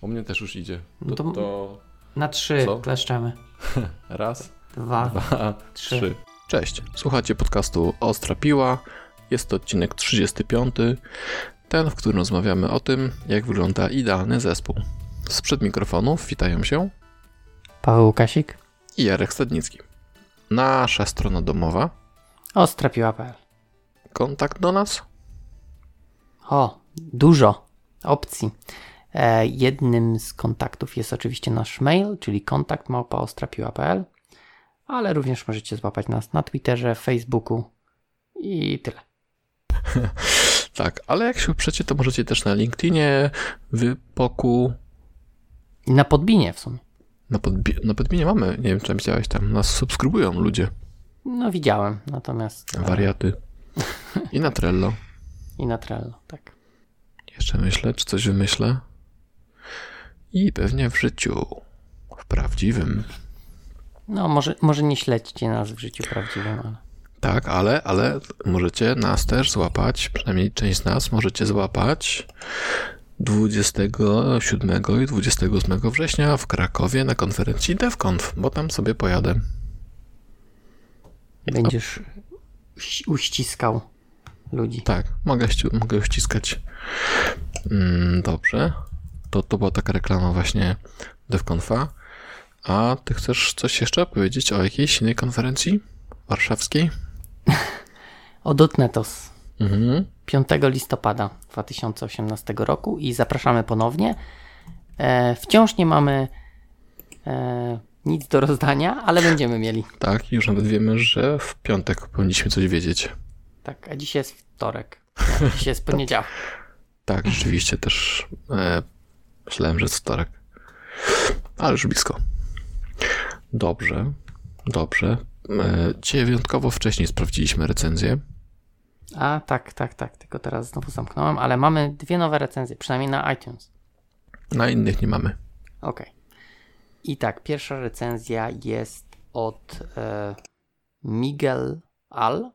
U mnie też już idzie. No To, to- to Na trzy Co? kleszczemy. raz, Dwa, dwa, trzy. trzy. Cześć, słuchacie podcastu Ostra Piła. Jest to odcinek 35, ten, w którym rozmawiamy o tym, jak wygląda idealny zespół. Sprzed mikrofonów witają się Paweł Łukasik. i Jarek Stadnicki. Nasza strona domowa, Ostrapiła.pl kontakt do nas, O, dużo opcji. E, jednym z kontaktów jest oczywiście nasz mail, czyli kontakt małpaostrapiła.pl, ale również możecie złapać nas na Twitterze, Facebooku i tyle. tak, ale jak się uprzecie, to możecie też na LinkedInie, Wypoku, I na Podbinie w sumie. na, podbi- na Podbinie mamy, nie wiem czy widziałeś tam, nas subskrybują ludzie, No widziałem, natomiast... e, wariaty. I na Trello. I na Trello, tak. Jeszcze myślę, czy coś wymyślę. I pewnie w życiu. W prawdziwym. No może, może nie śledźcie nas w życiu prawdziwym, ale... Tak, ale, ale możecie nas też złapać, przynajmniej część z nas możecie złapać 27 i 28 września w Krakowie na konferencji DevConf, bo tam sobie pojadę. Będziesz uś- uściskał ludzi. Tak, mogę, mogę ściskać. Mm, dobrze. To, to była taka reklama właśnie DevConfa. A ty chcesz coś jeszcze powiedzieć o jakiejś innej konferencji warszawskiej? O Dotnetos. Mhm. 5 listopada 2018 roku i zapraszamy ponownie. E, wciąż nie mamy e, nic do rozdania, ale będziemy mieli. Tak, już nawet wiemy, że w piątek powinniśmy coś wiedzieć. Tak, a dzisiaj jest wtorek. Dzisiaj jest poniedziałek. Tak, rzeczywiście też e, myślałem, że jest wtorek. Ale już blisko. Dobrze, dobrze. E, dzisiaj wyjątkowo wcześniej sprawdziliśmy recenzję. A tak, tak, tak, tylko teraz znowu zamknąłem, ale mamy dwie nowe recenzje, przynajmniej na iTunes. Na innych nie mamy. Ok. I tak, pierwsza recenzja jest od e, Miguel Al.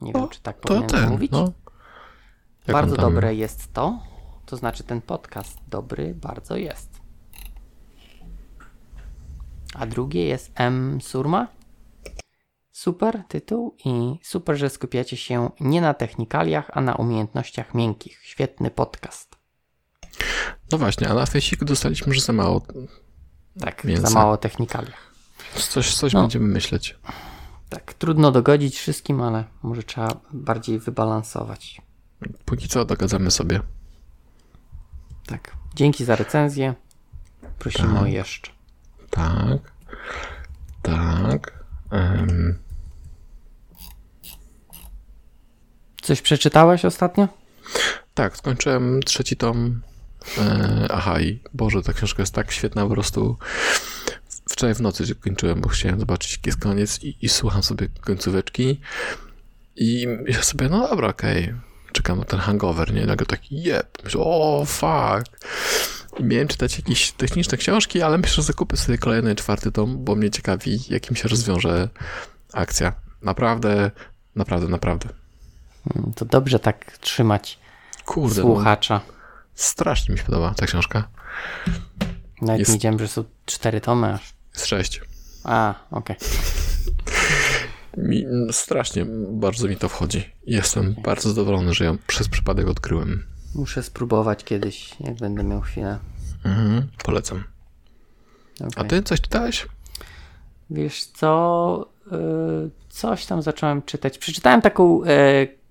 Nie wiem, czy tak To powinienem ten, mówić. no. Jak bardzo dobre jest to. To znaczy ten podcast dobry bardzo jest. A drugie jest M. Surma. Super tytuł i super, że skupiacie się nie na technikaliach, a na umiejętnościach miękkich. Świetny podcast. No właśnie, a na Fejsiku dostaliśmy, że za mało. Tak, Mięsa. za mało technikaliach. Coś, coś No. będziemy myśleć. Tak, trudno dogodzić wszystkim, ale może trzeba bardziej wybalansować. Póki co dogadzamy sobie. Tak. Dzięki za recenzję. Prosimy Tak. o jeszcze. Tak. Tak. Em, Coś przeczytałeś ostatnio? tak, skończyłem trzeci tom e, Ahai. Boże, ta książka jest tak świetna, po prostu wczoraj w nocy się kończyłem, bo chciałem zobaczyć, jaki jest koniec i, i słucham sobie końcóweczki i ja sobie, no dobra, okej, czekam na ten hangover, nie? Nagle taki, jeb, myślę, o, fuck. I miałem czytać jakieś techniczne książki, ale myślę, że zakupię sobie kolejny czwarty tom, bo mnie ciekawi, jakim się rozwiąże akcja. Naprawdę, naprawdę, naprawdę. Mm, To dobrze tak trzymać Kurde, no, słuchacza. strasznie mi się podoba ta książka. Nawet jest- nie wiedziałem, że są cztery tomy aż. Jest sześć. A, okej. Mi, strasznie bardzo mi to wchodzi. Jestem bardzo zadowolony, że ją przez przypadek odkryłem. Muszę spróbować kiedyś, jak będę miał chwilę. Mhm, polecam. A Okej. ty coś czytałeś? Wiesz co? y, Coś tam zacząłem czytać. Przeczytałem taką y,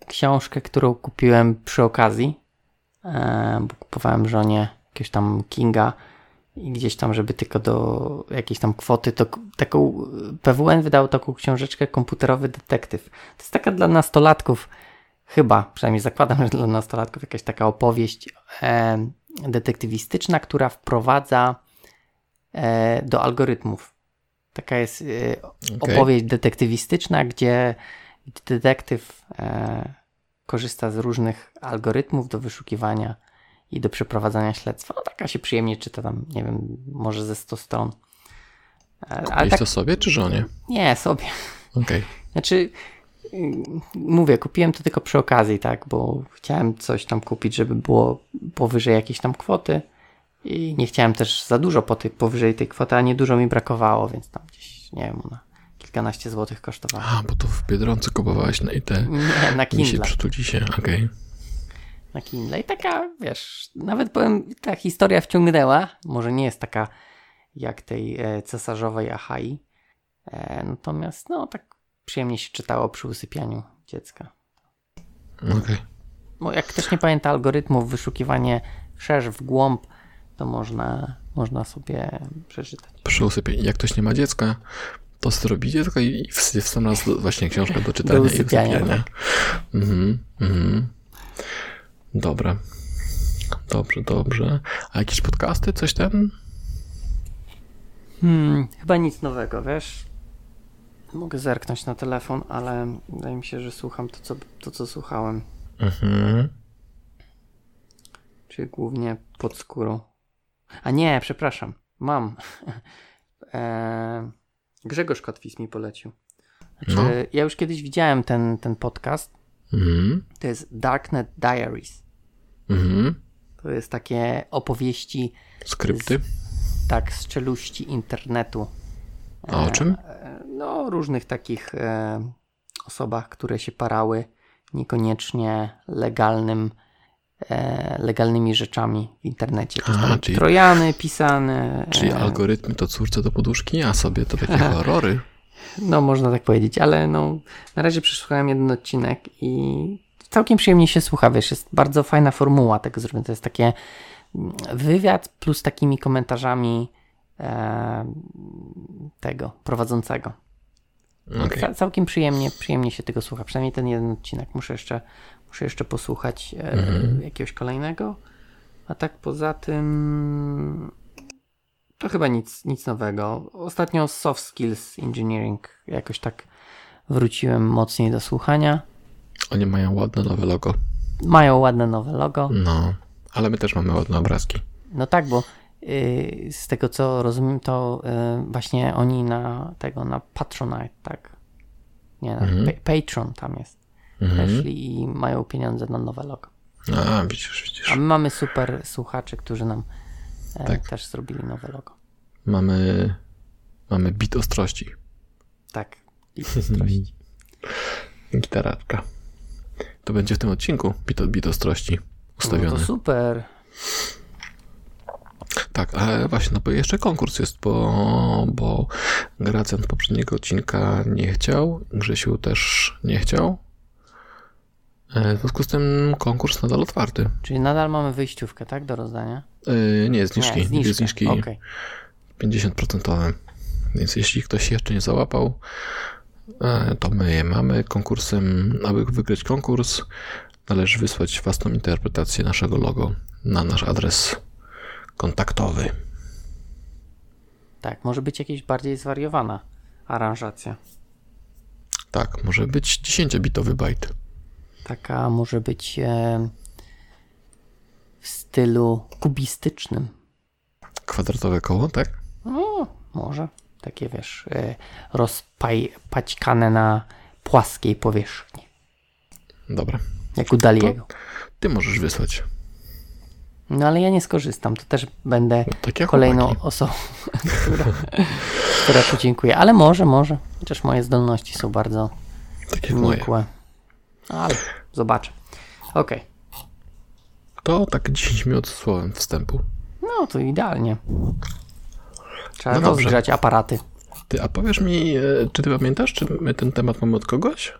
książkę, którą kupiłem przy okazji. E, bo kupowałem żonie jakiegoś tam Kinga i gdzieś tam, żeby tylko do jakiejś tam kwoty, to taką PWN wydał taką książeczkę Komputerowy Detektyw. To jest taka dla nastolatków, chyba, przynajmniej zakładam, że dla nastolatków jakaś taka opowieść e, detektywistyczna, która wprowadza e, do algorytmów. Taka jest e, opowieść detektywistyczna, gdzie detektyw e, korzysta z różnych algorytmów do wyszukiwania i do przeprowadzania śledztwa. No taka się przyjemnie czyta tam, nie wiem, może ze 100 stron. E, Kupiłeś tak, to sobie czy żonie? nie, sobie. Okej. Znaczy, y, mówię, kupiłem to tylko przy okazji, tak, bo chciałem coś tam kupić, żeby było powyżej jakiejś tam kwoty, I nie chciałem też za dużo po tej, powyżej tej kwoty, a nie dużo mi brakowało, więc tam gdzieś, nie wiem, ona kilkanaście złotych kosztowała. A, bo to w Biedronce kupowałeś na i te Nie, na Kindle. przytuli się, okej. Na Kindle. I taka, wiesz, nawet powiem, ta historia wciągnęła. Może nie jest taka jak tej e, cesarzowej Ahai. E, natomiast, no, tak przyjemnie się czytało przy usypianiu dziecka. Okej. Bo jak ktoś nie pamięta algorytmów, wyszukiwanie wszerz w głąb, to można, można sobie przeczytać. Przy usypieniu, jak ktoś nie ma dziecka, to zrobi dziecko i w, w sam raz właśnie książka do czytania Do i usypiania, usypiania. Mhm, mhm. Dobra. Dobrze, dobrze. A jakieś podcasty, coś tam? Hmm, chyba nic nowego, wiesz? Mogę zerknąć na telefon, ale wydaje mi się, że słucham to, co, to, co słuchałem. Mhm. Czyli głównie pod skórą. A nie, przepraszam. Mam. eee, Grzegorz Kotwis mi polecił. Znaczy, No. Ja już kiedyś widziałem ten, ten podcast. Mhm. To jest Darknet Diaries. Mhm. To jest takie opowieści Skrypty. tak z czeluści internetu. A o czym? E, No, różnych takich e, osobach, które się parały niekoniecznie legalnym, e, legalnymi rzeczami w internecie. Jakieś Aha, czyli- trojany pisane. Czyli e, algorytmy to córce do poduszki, a sobie to takie horrory. No, można tak powiedzieć, ale no, na razie przesłuchałem jeden odcinek i całkiem przyjemnie się słucha, wiesz, jest bardzo fajna formuła tego zrobienia. To jest takie mm, wywiad plus takimi komentarzami e, tego prowadzącego. Okej. Ca- całkiem przyjemnie, przyjemnie się tego słucha, przynajmniej ten jeden odcinek. Muszę jeszcze, muszę jeszcze posłuchać e, Mhm. jakiegoś kolejnego. A tak poza tym to chyba nic, nic nowego. Ostatnio Soft Skills Engineering jakoś tak wróciłem mocniej do słuchania. Oni mają ładne nowe logo. Mają ładne nowe logo. No, ale my też mamy ładne obrazki. No tak, bo y, z tego co rozumiem, to y, właśnie oni na tego, na Patronite, tak? Nie, na Mhm. pa- Patreon tam jest. Mhm. Weszli i mają pieniądze na nowe logo. A, widzisz, A widzisz. my mamy super słuchaczy, którzy nam Tak. też zrobili nowe logo. Mamy, mamy bit ostrości. Tak. I ostrości. Gitaraczka. To będzie w tym odcinku bit, bit ostrości No ustawiony. to super. Tak, ale właśnie, no bo jeszcze konkurs jest, bo, bo Gracjan poprzedniego odcinka nie chciał, Grzesiu też nie chciał. E, W związku z tym konkurs nadal otwarty. Czyli nadal mamy wyjściówkę, tak? Do rozdania? E, Nie, zniżki. Nie, zniżkę. zniżki Okej. 50%. Więc jeśli ktoś się jeszcze nie załapał, e, to my je mamy. Konkursem, aby wygrać konkurs, należy wysłać własną interpretację naszego logo na nasz adres kontaktowy. Tak, może być jakieś bardziej zwariowana aranżacja. Tak, może być 10-bitowy bajt. Taka może być e, w stylu kubistycznym. Kwadratowe koło, tak? No, może. Takie wiesz, e, rozpaćkane na płaskiej powierzchni. Dobra. Jak u Daliego. Ty możesz wysłać. No ale ja nie skorzystam. To też będę jak kolejną chłopaki. osobą, która, która podziękuje. Ale może, może. Chociaż moje zdolności są bardzo Tak jak moje. Nikłe. Ale zobaczę. Okej. To tak 10 minut słowem wstępu. No to idealnie. Trzeba No dobrze. rozgrzać aparaty. Ty, a powiesz mi, e, czy ty pamiętasz, czy my ten temat mamy od kogoś?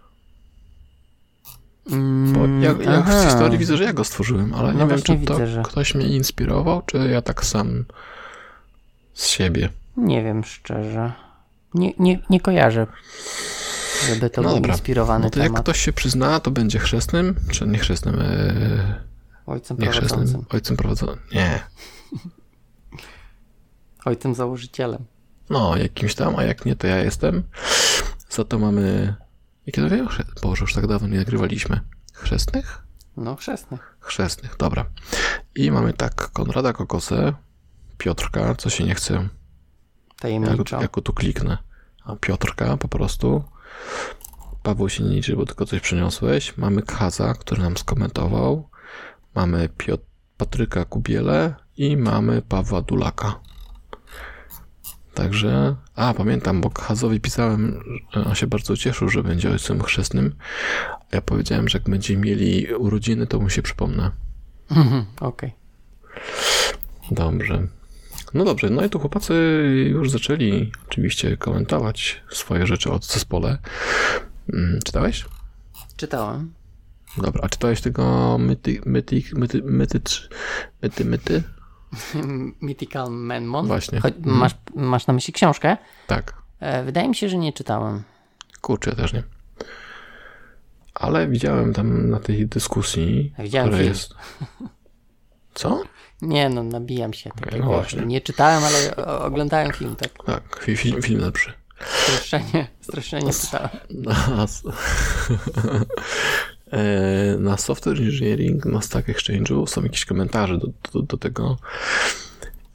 Bo Mm, ja, ja aha. w historii widzę, że ja go stworzyłem, ale No nie wiem, czy to że- ktoś mnie inspirował, czy ja tak sam z siebie. Nie wiem szczerze. Nie, nie, nie kojarzę, żeby to No był dobra. inspirowany No to jak temat. ktoś się przyzna, to będzie chrzestnym, czy nie chrzestnym, e, Ojcem nie chrzestnym, prowadzącym. ojcem prowadzącym. Nie. Ojcem założycielem. No, jakimś tam, a jak nie, to ja jestem. Za to mamy... Jakie to wiem? Boże, już tak dawno nie nagrywaliśmy. Chrzestnych? No, chrzestnych. Chrzestnych, dobra. I mamy tak, Konrada Kokosę, Piotrka, co się nie chce, Tajemniczo. go, ja go tu kliknę, a Piotrka po prostu, Paweł się nie liczy, bo tylko coś przyniosłeś, mamy Kaza, który nam skomentował, mamy Piotr, Patryka Kubiele i mamy Pawła Dulaka. Także, a pamiętam, bo Hazowi pisałem, że on się bardzo cieszył, że będzie ojcem chrzestnym. A ja powiedziałem, że jak będziemy mieli urodziny, to mu się przypomnę. Mhm, Okej. Dobrze. No dobrze, no i tu chłopacy już zaczęli oczywiście komentować swoje rzeczy o zespole. Mm, Czytałeś? Czytałem. Dobra, a czytałeś tego myty, myty, myty, myty, myty, myty? Mythical Manmon. Właśnie. Choć, Mhm. masz, masz na myśli książkę? Tak. E, wydaje mi się, że nie czytałem. Kurczę, też nie. Ale widziałem tam na tej dyskusji, Widziałem która film. jest... Co? Nie no, nabijam się. Tak no właśnie. Nie czytałem, ale o- oglądałem film, tak? Tak, fi- film, film lepszy. Streszczenie, streszczenie czytałem. Na, e, na Software Engineering, na Stack Exchange'u są jakieś komentarze do, do, do tego.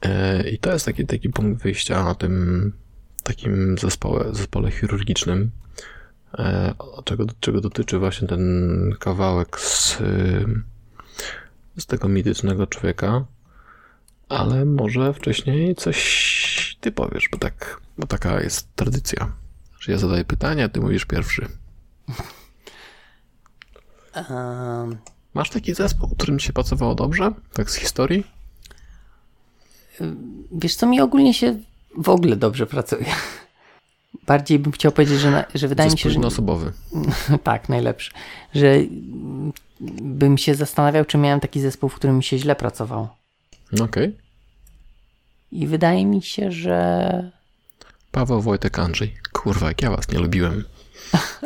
E, I to jest taki, taki punkt wyjścia na tym takim zespole, zespole chirurgicznym, e, czego, czego dotyczy właśnie ten kawałek z, z tego mitycznego człowieka. Ale może wcześniej coś ty powiesz, bo tak, bo taka jest tradycja. Że ja zadaję pytania, a ty mówisz pierwszy. Masz taki zespół, którym się pracowało dobrze? Tak z historii? wiesz co, mi ogólnie się w ogóle dobrze pracuje. Bardziej bym chciał powiedzieć, że, na, że wydaje mi się, że... jednoosobowy. tak, najlepszy. Że bym się zastanawiał, czy miałem taki zespół, w którym mi się źle pracowało. Okej. I wydaje mi się, że Paweł, Wojtek, Andrzej. Kurwa, jak ja was nie lubiłem.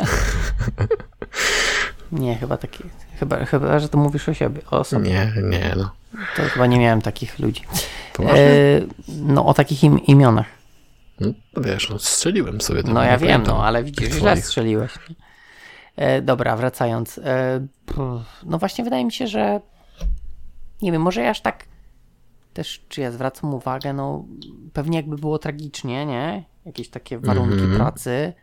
nie, chyba taki, chyba, chyba że to mówisz o siebie, o sobie. Nie, nie, no. To chyba nie miałem takich ludzi. E, no o takich im, imionach. No, wiesz, no, strzeliłem sobie. No ja wiem, no ale widzisz, twoich. strzeliłeś. E, dobra, wracając. E, no właśnie wydaje mi się, że nie wiem, może ja aż tak też, czy ja zwracam uwagę, no pewnie jakby było tragicznie, nie? Jakieś takie warunki Mhm. pracy,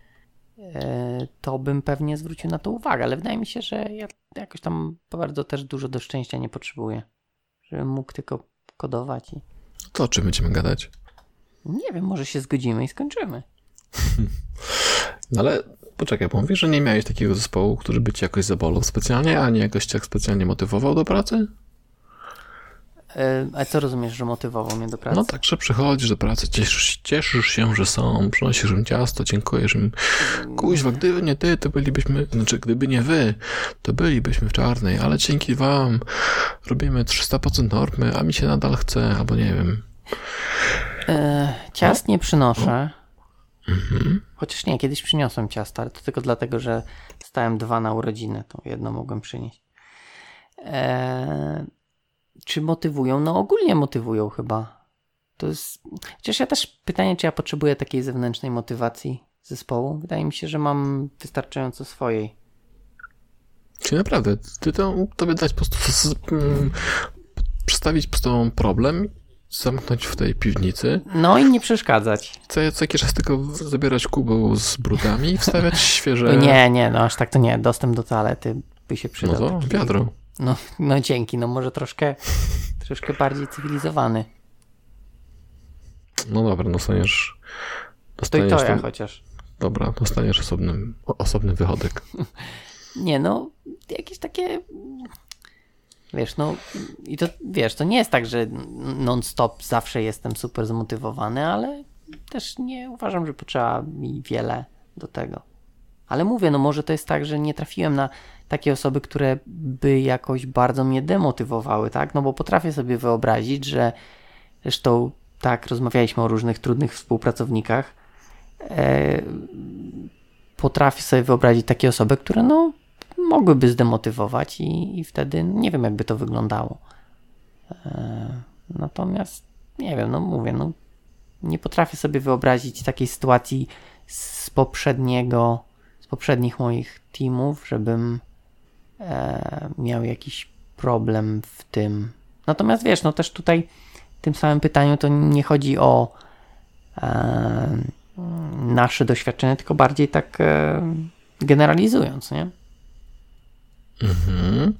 e, to bym pewnie zwrócił na to uwagę, ale wydaje mi się, że ja jakoś tam bardzo też dużo do szczęścia nie potrzebuję. Żebym mógł tylko kodować i To o czym będziemy gadać? nie wiem, może się zgodzimy i skończymy. No ale poczekaj, bo mówisz, że nie miałeś takiego zespołu, który by ci jakoś zabolał specjalnie, ani jakoś cię tak specjalnie motywował do pracy? E, a co rozumiesz, że motywował mnie do pracy? No tak, że przychodzisz do pracy, cieszysz, cieszysz się, że są, przynosisz im ciasto, dziękujesz im. Kuźwa, gdyby nie ty, to bylibyśmy, znaczy gdyby nie wy, to bylibyśmy w czarnej, ale dzięki wam robimy 300% normy, a mi się nadal chce, albo nie wiem. E, ciast nie przynoszę. Mhm. Chociaż nie, kiedyś przyniosłem ciasta, ale to tylko dlatego, że stałem dwa na urodziny, to jedno mogłem przynieść. E, czy motywują? No ogólnie motywują chyba. To jest... Chociaż ja też pytanie, czy ja potrzebuję takiej zewnętrznej motywacji zespołu. Wydaje mi się, że mam wystarczająco swojej. Czyli naprawdę, ty to, tobie dać po prostu, z, przedstawić prostu problem, zamknąć w tej piwnicy, No i nie przeszkadzać. co, co jakiś czas tylko zabierać kubeł z brudami i wstawiać świeże... Nie, nie, no aż tak to nie. Dostęp do toalety by się No przydał. to taki- wiadro. No, no dzięki, no może troszkę, troszkę bardziej cywilizowany. No dobra, dostaniesz... To i dostaniesz to ja chociaż. Dobra, dostaniesz osobny, osobny wychodek. Nie no, jakieś takie... Wiesz, no i to, wiesz, to nie jest tak, że non-stop zawsze jestem super zmotywowany, ale też nie uważam, że potrzeba mi wiele do tego. Ale mówię, no może to jest tak, że nie trafiłem na takie osoby, które by jakoś bardzo mnie demotywowały, tak? No bo potrafię sobie wyobrazić, że zresztą tak, rozmawialiśmy o różnych trudnych współpracownikach. E, potrafię sobie wyobrazić takie osoby, które no mogłyby zdemotywować i, i wtedy nie wiem, jakby to wyglądało. E, natomiast nie wiem, no mówię, no nie potrafię sobie wyobrazić takiej sytuacji z poprzedniego, z poprzednich moich teamów, żebym e, miał jakiś problem w tym. Natomiast wiesz, no też tutaj w tym samym pytaniu to nie chodzi o e, nasze doświadczenie, tylko bardziej tak e, generalizując, nie? Mhm.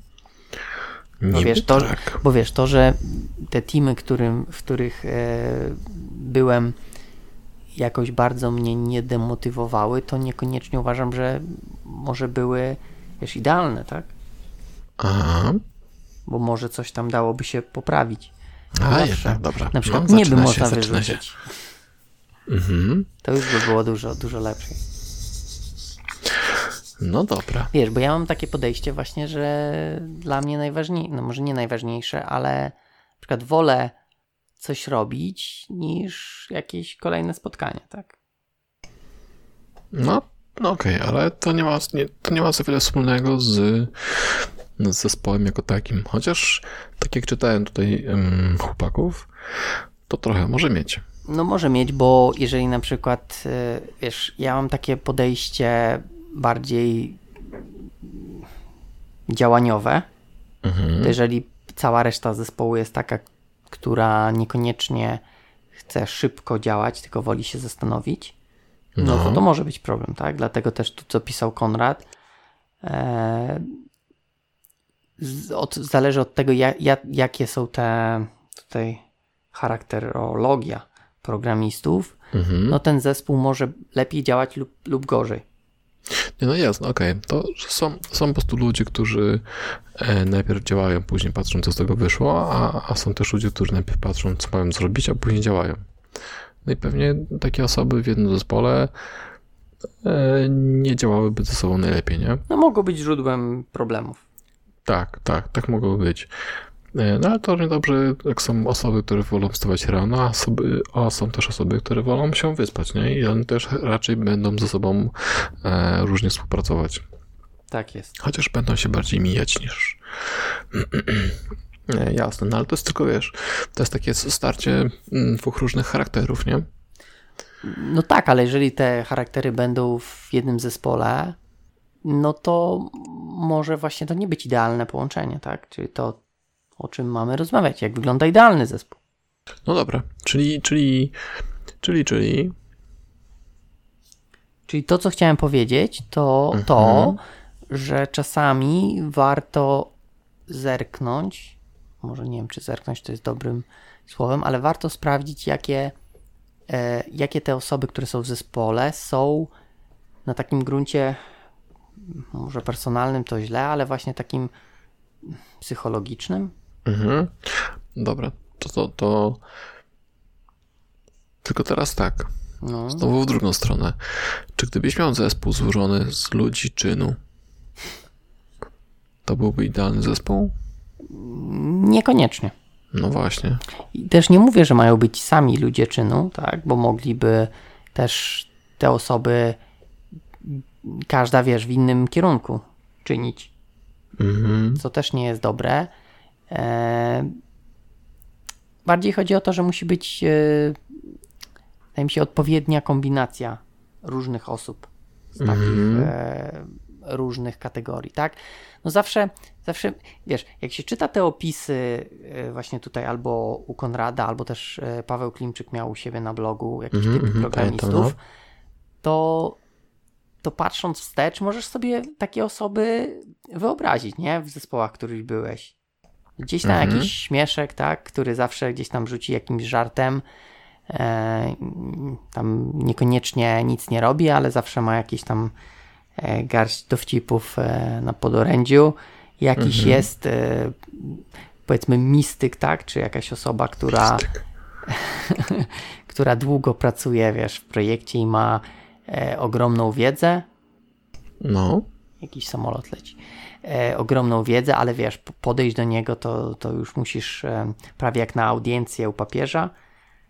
Niby wiesz, to- tak. Bo wiesz, to, że te teamy, którym, w których e, byłem, jakoś bardzo mnie nie demotywowały, to niekoniecznie uważam, że może były, wiesz, idealne, tak? Aha. Bo może coś tam dałoby się poprawić. A, Zawsze. jednak, dobra. Na przykład no, nie by można się, wyrzucić. Mhm. To już by było dużo, dużo lepsze. No dobra. Wiesz, bo ja mam takie podejście właśnie, że dla mnie najważniejsze, no może nie najważniejsze, ale na przykład wolę coś robić niż jakieś kolejne spotkanie, tak? No, no okej, ale to nie, ma, nie, to nie ma za wiele wspólnego z, z zespołem jako takim. Chociaż, tak jak czytałem tutaj em, chłopaków, to trochę może mieć. No może mieć, bo jeżeli na przykład, y, wiesz, ja mam takie podejście bardziej działaniowe, Mhm. to jeżeli cała reszta zespołu jest taka, która niekoniecznie chce szybko działać, tylko woli się zastanowić, no, to No. to może być problem, tak? Dlatego też tu, co pisał Konrad, e, od, zależy od tego, ja, ja, jakie są te tutaj charakterologia programistów, Mhm. no ten zespół może lepiej działać lub, lub gorzej. Nie, no jasne, okej. To że są, są po prostu ludzie, którzy e, najpierw działają, później patrzą, co z tego wyszło, a, a są też ludzie, którzy najpierw patrzą, co mają zrobić, a później działają. No i pewnie takie osoby w jednym zespole e, nie działałyby ze sobą najlepiej, nie? No mogą być źródłem problemów. Tak, tak, tak mogło być. E, No ale to równie dobrze, jak są osoby, które wolą wstawać rano, a, osoby, a są też osoby, które wolą się wyspać, nie? I one też raczej będą ze sobą e, różnie współpracować. Tak jest. Chociaż będą się bardziej mijać niż. Nie, Jasne, no ale to jest tylko, wiesz, to jest takie starcie mm, dwóch różnych charakterów, nie? No tak, ale jeżeli te charaktery będą w jednym zespole, no to może właśnie to nie być idealne połączenie, tak? Czyli to, o czym mamy rozmawiać, jak wygląda idealny zespół. No dobra, czyli, czyli, czyli, czyli. Czyli to, co chciałem powiedzieć, to to, że czasami warto zerknąć, może nie wiem, czy zerknąć to jest dobrym słowem, ale warto sprawdzić, jakie, e, jakie te osoby, które są w zespole, są na takim gruncie, może personalnym to źle, ale właśnie takim psychologicznym. Mhm. Dobra, to, to, to. Tylko teraz tak. No, Znowu w drugą stronę. Czy gdybyś miał zespół złożony z ludzi czynu, to byłby idealny zespół? niekoniecznie. No właśnie. I też nie mówię, że mają być sami ludzie czynu, tak, bo mogliby też te osoby, każda wiesz, w innym kierunku czynić, Mhm. co też nie jest dobre. E, bardziej chodzi o to, że musi być, e, wydaje mi się, odpowiednia kombinacja różnych osób z takich Mhm. e, różnych kategorii, tak? No zawsze, zawsze, wiesz, jak się czyta te opisy właśnie tutaj albo u Konrada, albo też Paweł Klimczyk miał u siebie na blogu jakiś typ mhm, programistów, no. to, to patrząc wstecz, możesz sobie takie osoby wyobrazić, nie? W zespołach, w których byłeś. Gdzieś tam Mhm. jakiś śmieszek, tak? Który zawsze gdzieś tam rzuci jakimś żartem. E, tam niekoniecznie nic nie robi, ale zawsze ma jakieś tam e, garść dowcipów e, na podorędziu. Jakiś Mhm. jest e, powiedzmy mistyk, tak? Czy jakaś osoba, która która długo pracuje, wiesz, w projekcie i ma e, ogromną wiedzę. No. Jakiś samolot leci. E, ogromną wiedzę, ale wiesz, po- podejść do niego to, to już musisz e, prawie jak na audiencję u papieża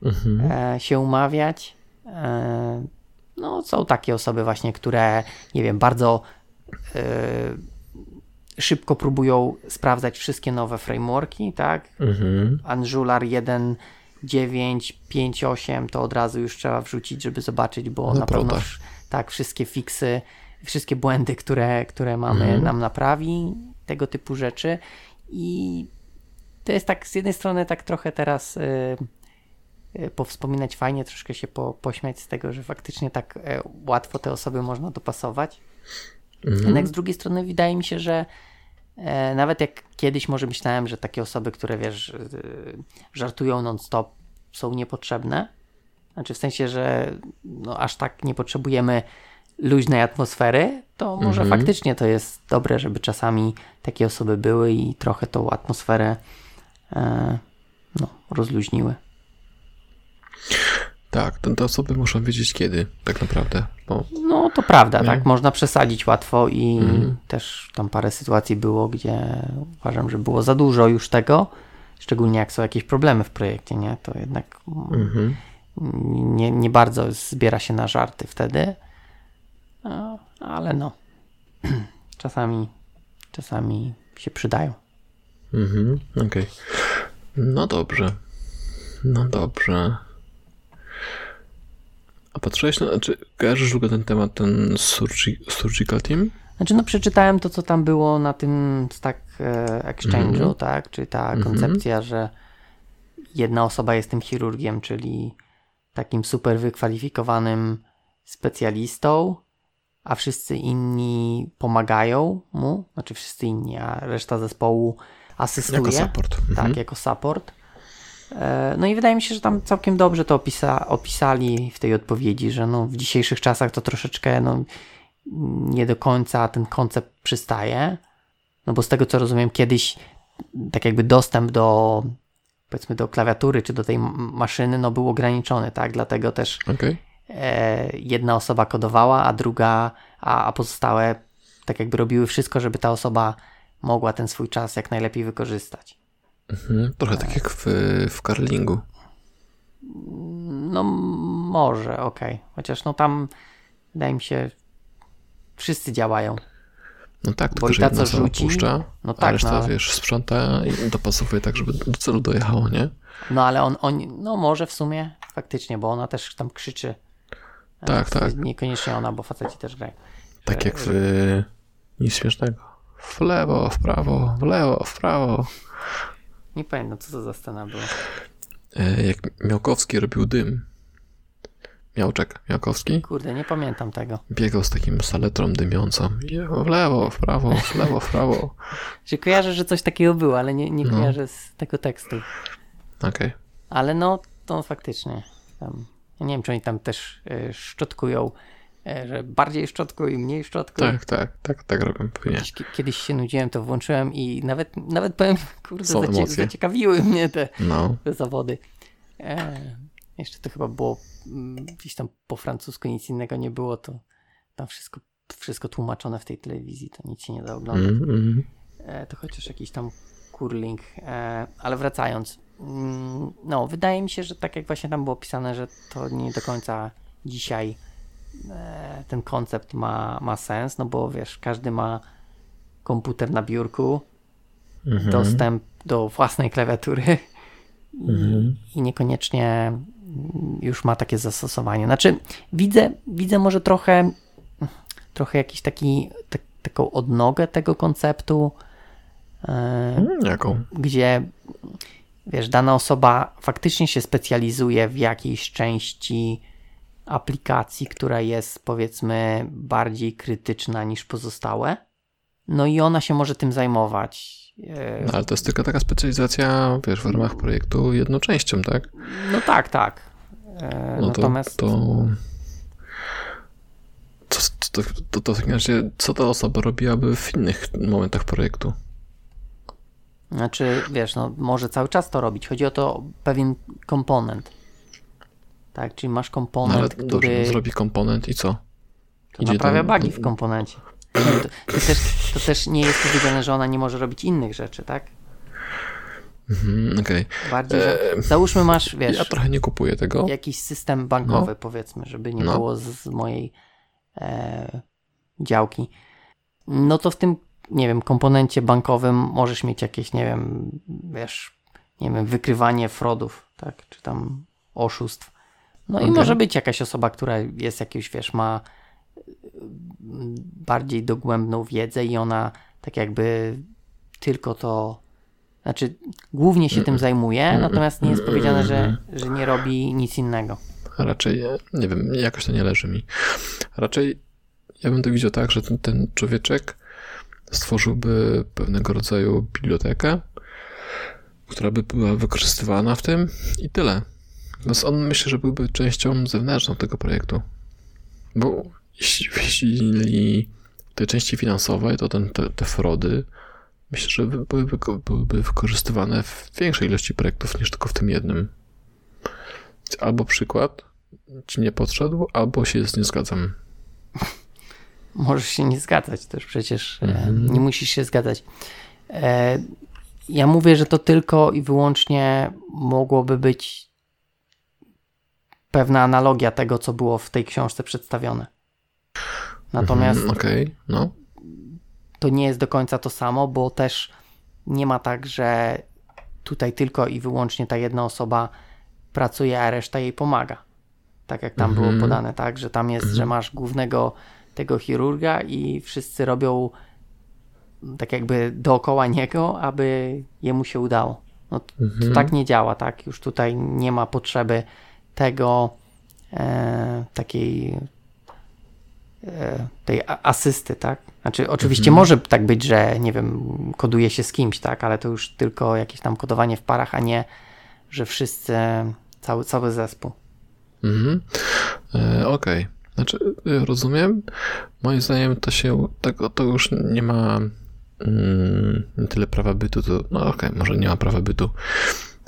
Mhm. e, się umawiać. E, no, są takie osoby właśnie, które, nie wiem, bardzo e, szybko próbują sprawdzać wszystkie nowe frameworki, tak? Mhm. Angular 1.9.5.8 to od razu już trzeba wrzucić, żeby zobaczyć, bo No na pewno prawda. tak wszystkie fiksy, wszystkie błędy, które, które mamy Mhm. nam naprawi, tego typu rzeczy i to jest tak z jednej strony tak trochę teraz y, y, powspominać fajnie, troszkę się po, pośmiać z tego, że faktycznie tak e, łatwo te osoby można dopasować. Mhm. Jednak z drugiej strony wydaje mi się, że E, nawet jak kiedyś może myślałem, że takie osoby, które wiesz, y, żartują non-stop, są niepotrzebne. Znaczy w sensie, że no, aż tak nie potrzebujemy luźnej atmosfery, to może Mhm. faktycznie to jest dobre, żeby czasami takie osoby były i trochę tą atmosferę e, no, rozluźniły. Tak, te, osoby muszą wiedzieć kiedy, tak naprawdę. Bo No to prawda, Nie? tak, można przesadzić łatwo i Mhm. też tam parę sytuacji było, gdzie uważam, że było za dużo już tego, szczególnie jak są jakieś problemy w projekcie, nie? To jednak mhm. nie, nie bardzo zbiera się na żarty wtedy, No, ale no, czasami, czasami się przydają. Mhm, okej. No dobrze. No dobrze. A patrzyłeś na, czy kojarzysz w ten temat, ten surgi, Surgical Team? Znaczy, no przeczytałem to, co tam było na tym Stack e, Exchange'u, Mhm. tak? Czyli ta Mhm. koncepcja, że jedna osoba jest tym chirurgiem, czyli takim super wykwalifikowanym specjalistą, a wszyscy inni pomagają mu, znaczy wszyscy inni, a reszta zespołu asystuje. Jako support. Tak, Mhm. jako support. E, No i wydaje mi się, że tam całkiem dobrze to opisa, opisali w tej odpowiedzi, że no w dzisiejszych czasach to troszeczkę no, nie do końca ten koncept przystaje. No bo z tego co rozumiem, kiedyś tak jakby dostęp do powiedzmy do klawiatury czy do tej maszyny no był ograniczony, tak? Dlatego też Okej. E, jedna osoba kodowała, a druga, a, a pozostałe tak jakby robiły wszystko, żeby ta osoba mogła ten swój czas jak najlepiej wykorzystać. Mhm. Trochę tak jak w, w. No może, okej. Chociaż no tam wydaje mi się wszyscy działają. No tak, tylko że jedna co rzuci, no a tak, reszta, no, ale- wiesz, sprząta i dopasowuje tak, żeby do celu dojechało, nie? No ale on, on no może w sumie faktycznie, bo ona też tam krzyczy. E, Tak, w- tak. Niekoniecznie ona, bo faceci też grają. Tak jak w... Nic śmiesznego. W lewo, w prawo, w lewo, w prawo. Nie pamiętam, co to za scena była. E, Jak Miałkowski robił dym. Miałczek Miałkowski Kurde, nie pamiętam tego. biegał z takim saletrą dymiącą. W lewo, w prawo, w lewo, w prawo. Że kojarzę, że coś takiego było, ale nie, nie No. kojarzę z tego tekstu. Okej. Ale no, to faktycznie. Tam, nie wiem, czy oni tam też y, szczotkują, y, że bardziej szczotkuj, mniej szczotkuj. Tak, tak, tak, tak robią pewnie. Kiedyś, kiedyś się nudziłem, to włączyłem i nawet, nawet powiem, kurde, zacie, zaciekawiły mnie te, No. te zawody. E, jeszcze to chyba było mm, gdzieś tam po francusku, nic innego nie było, to tam wszystko, wszystko tłumaczone w tej telewizji, to nic się nie da oglądać. Mm, mm. E, to chociaż jakiś tam curling. E, ale wracając, no, wydaje mi się, że tak jak właśnie tam było pisane, że to nie do końca dzisiaj e, ten koncept ma, ma sens, no bo wiesz, każdy ma komputer na biurku, Mhm. dostęp do własnej klawiatury i, Mhm. i niekoniecznie mm, już ma takie zastosowanie. Znaczy, widzę, widzę może trochę, trochę jakiś taki, tak, taką odnogę tego konceptu, e, Mm, Jaką? gdzie wiesz, dana osoba faktycznie się specjalizuje w jakiejś części aplikacji, która jest powiedzmy bardziej krytyczna niż pozostałe. No i ona się może tym zajmować. E, No, ale to jest tylko taka specjalizacja, wiesz, w ramach projektu jedną częścią, tak? No tak, tak. E, No to, Natomiast to... Co, to, to, to w takim razie, co ta osoba robiłaby w innych momentach projektu? Znaczy, wiesz, no może cały czas to robić. Chodzi o to pewien komponent. Tak, czyli masz No, komponent, ale który dobrze, no, zrobi komponent i co? to idzie naprawia tam- bugi w komponencie. No To, to, też, to też nie jest powiedziane, że ona nie może robić innych rzeczy, tak? Mhm, Okej. Bardziej, że, Eee, załóżmy masz, wiesz, Ja trochę nie kupuję tego. jakiś system bankowy, powiedzmy, żeby nie No. było z, z mojej e, działki. No to w tym, nie wiem, komponencie bankowym możesz mieć jakieś, nie wiem, wiesz, nie wiem, wykrywanie fraudów, tak, czy tam oszustw. No i Okej. może być jakaś osoba, która jest jakieś, wiesz, ma mm, bardziej dogłębną wiedzę i ona tak jakby tylko to, znaczy głównie się tym zajmuje, natomiast nie jest powiedziane, że, że nie robi nic innego. Raczej, e, nie wiem, jakoś to nie leży mi. Raczej ja bym to widział tak, że ten, ten człowieczek stworzyłby pewnego rodzaju bibliotekę, która by była wykorzystywana w tym i tyle. Natomiast on myślę, że byłby częścią zewnętrzną tego projektu. Bo jeśli, jeśli w tej części finansowej, to ten, te, te frody myślę, że byłyby, byłyby wykorzystywane w większej ilości projektów niż tylko w tym jednym. Albo przykład ci nie podszedł, albo się z nie zgadzam. Możesz się nie zgadzać też przecież. Mhm. Nie musisz się zgadzać. E, ja mówię, że to tylko i wyłącznie mogłoby być pewna analogia tego, co było w tej książce przedstawione. Natomiast mhm, okay, no. to nie jest do końca to samo, bo też nie ma tak, że tutaj tylko i wyłącznie ta jedna osoba pracuje, a reszta jej pomaga. Tak jak tam mhm. było podane, tak, że tam jest, mhm. że masz głównego tego chirurga i wszyscy robią tak jakby dookoła niego, aby jemu się udało. No, to, mhm. to tak nie działa, tak? Już tutaj nie ma potrzeby tego e, takiej e, tej asysty, tak? Znaczy, oczywiście mhm. może tak być, że nie wiem, koduje się z kimś, tak? Ale to już tylko jakieś tam kodowanie w parach, a nie, że wszyscy, cały, cały zespół. Mhm. E, Okej. Okay. Znaczy, e, rozumiem. Moim zdaniem to się, tego to już nie ma mm, tyle prawa bytu, to, no okej, okay, może nie ma prawa bytu.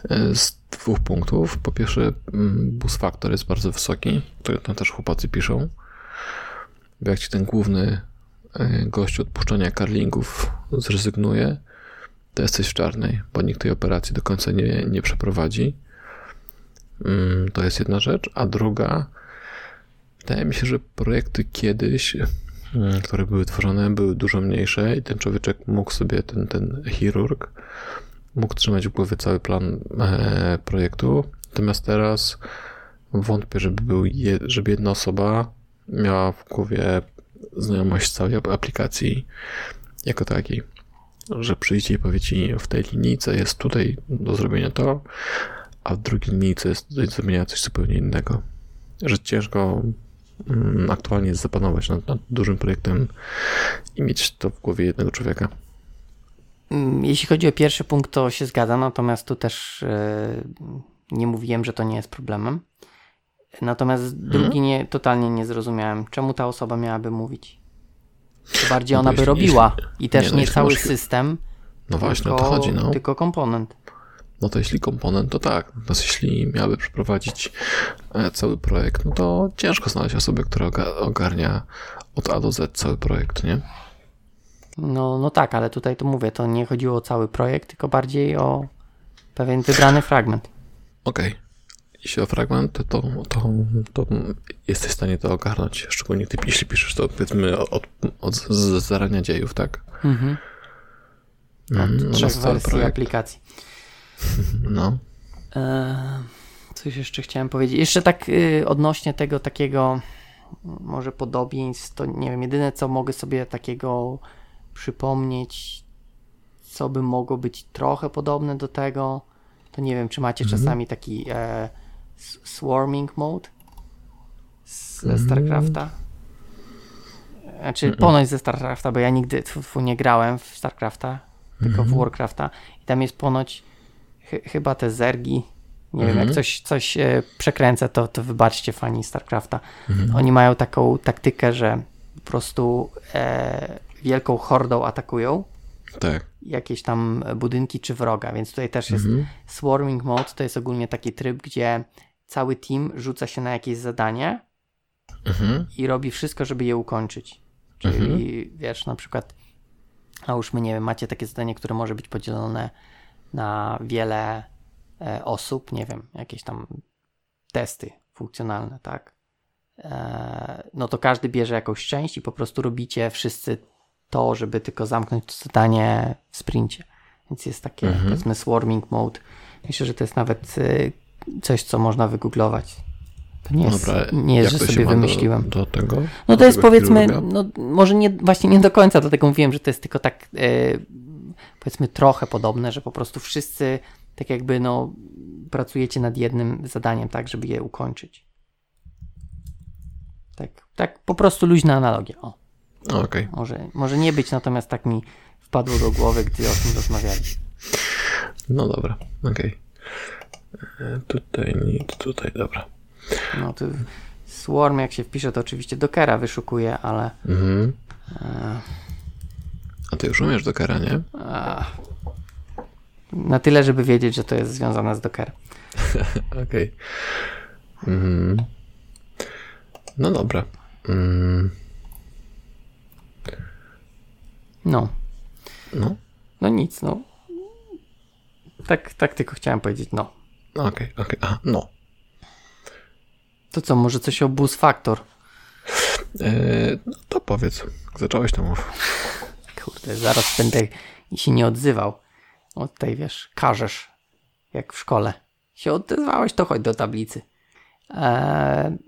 E, z dwóch punktów. Po pierwsze, mm, bus factor jest bardzo wysoki, to tam też chłopacy piszą. Bo jak ci ten główny e, gość odpuszczania karlingów zrezygnuje, to jesteś w czarnej, bo nikt tej operacji do końca nie, nie przeprowadzi. Mm, to jest jedna rzecz. A druga, wydaje mi się, że projekty kiedyś, mm, które były tworzone, były dużo mniejsze i ten człowieczek mógł sobie, ten, ten chirurg, mógł trzymać w głowie cały plan e, projektu. Natomiast teraz wątpię, żeby, był żeby jedna osoba miała w głowie znajomość całej aplikacji jako takiej. Że przyjdzie i powie ci, w tej linijce jest tutaj do zrobienia to, a w drugiej linijce jest do zrobienia coś zupełnie innego. Że ciężko aktualnie jest zapanować nad, nad dużym projektem i mieć to w głowie jednego człowieka. Mm, jeśli chodzi o pierwszy punkt, to się zgadza, natomiast tu też yy, nie mówiłem, że to nie jest problemem. Natomiast drugi nie, totalnie nie zrozumiałem, czemu ta osoba miałaby mówić. To bardziej no ona by robiła i też nie, no, nie cały masz... system. No właśnie, tylko, to chodzi, no. Tylko komponent. No to jeśli komponent, to tak. Natomiast jeśli miałaby przeprowadzić e, cały projekt, no to ciężko znaleźć osobę, która ogarnia od A do Z cały projekt, nie? No, no tak, ale tutaj to mówię, to nie chodziło o cały projekt, tylko bardziej o pewien wybrany fragment. Okej. Okay. Jeśli o fragment, to, to, to jesteś w stanie to ogarnąć. Szczególnie ty, jeśli piszesz to powiedzmy od, od zarania dziejów, tak? Mhm. Mm, od trzech wersji projekt. aplikacji. No. E, coś jeszcze chciałem powiedzieć. Jeszcze tak y, odnośnie tego takiego może podobieństw, to nie wiem, jedyne co mogę sobie takiego przypomnieć, co by mogło być trochę podobne do tego, to nie wiem, czy macie mm -hmm. czasami taki e, swarming mode z mm. StarCrafta. Znaczy, mm -mm. ponoć ze StarCrafta, bo ja nigdy tfu, nie grałem w StarCrafta, tylko w mhm. Warcrafta. I tam jest ponoć ch chyba te zergi. Nie wiem, jak mhm. coś, coś e, przekręcę, to, to wybaczcie fani StarCrafta. Mhm. Oni mają taką taktykę, że po prostu e, wielką hordą atakują. Tak. Jakieś tam budynki czy wroga, więc tutaj też jest mhm. swarming mode, to jest ogólnie taki tryb, gdzie cały team rzuca się na jakieś zadanie i robi wszystko, żeby je ukończyć. Czyli wiesz, na przykład my nie wiem, macie takie zadanie, które może być podzielone na wiele e, osób, nie wiem, jakieś tam testy funkcjonalne, tak? E, no to każdy bierze jakąś część i po prostu robicie wszyscy to, żeby tylko zamknąć to zadanie w sprincie. Więc jest takie, mhm. powiedzmy, swarming mode. Myślę, że to jest nawet y, coś, co można wygooglować. To nie jest, Dobra, nie jest że sobie wymyśliłem. Do, do tego? No to jest powiedzmy, no, może nie, właśnie nie do końca, dlatego mówiłem, że to jest tylko tak, y, powiedzmy, trochę podobne, że po prostu wszyscy tak jakby, no, pracujecie nad jednym zadaniem, tak, żeby je ukończyć. Tak, tak po prostu luźna analogia. O. Okej. Może, może nie być, natomiast tak mi wpadło do głowy, gdy o tym rozmawialiśmy. No dobra, okej. E, Tutaj nic, tutaj, dobra. No to Swarm jak się wpisze, to oczywiście Dockera wyszukuje, ale Mhm. e, A ty już umiesz Dockera, nie? a, na tyle, żeby wiedzieć, że to jest związane z Dockerem. Okej. Mhm. No dobra. Mm, No, no, no nic, no. Tak, tak tylko chciałem powiedzieć, no. okej, okej. A, no. To co, może coś o Boost Factor? E, no to powiedz. Zacząłeś to mów. Kurde, zaraz będę się nie odzywał. O tutaj wiesz, każesz, jak w szkole. Się odezwałeś, to chodź do tablicy. Eee,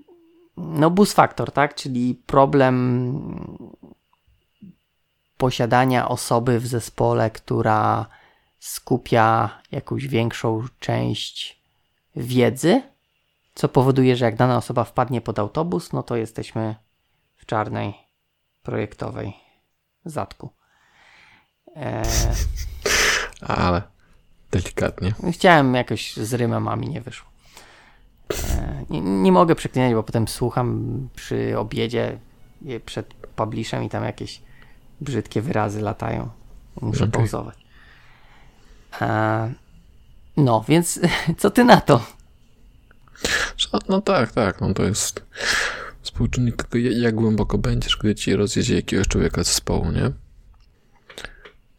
no boost factor, tak? Czyli problem posiadania osoby w zespole, która skupia jakąś większą część wiedzy, co powoduje, że jak dana osoba wpadnie pod autobus, no to jesteśmy w czarnej projektowej zatku. Eee, Ale delikatnie. chciałem jakoś z rymem, a mi nie wyszło. Eee, nie, nie mogę przeklinać, bo potem słucham przy obiedzie przed publishem i tam jakieś brzydkie wyrazy latają. Muszę Okej. pauzować. Eee, no, więc co ty na to? No, tak, tak. No to jest współczynnik jak głęboko będziesz, gdy ci rozjedzie jakiegoś człowieka z zespołu, nie?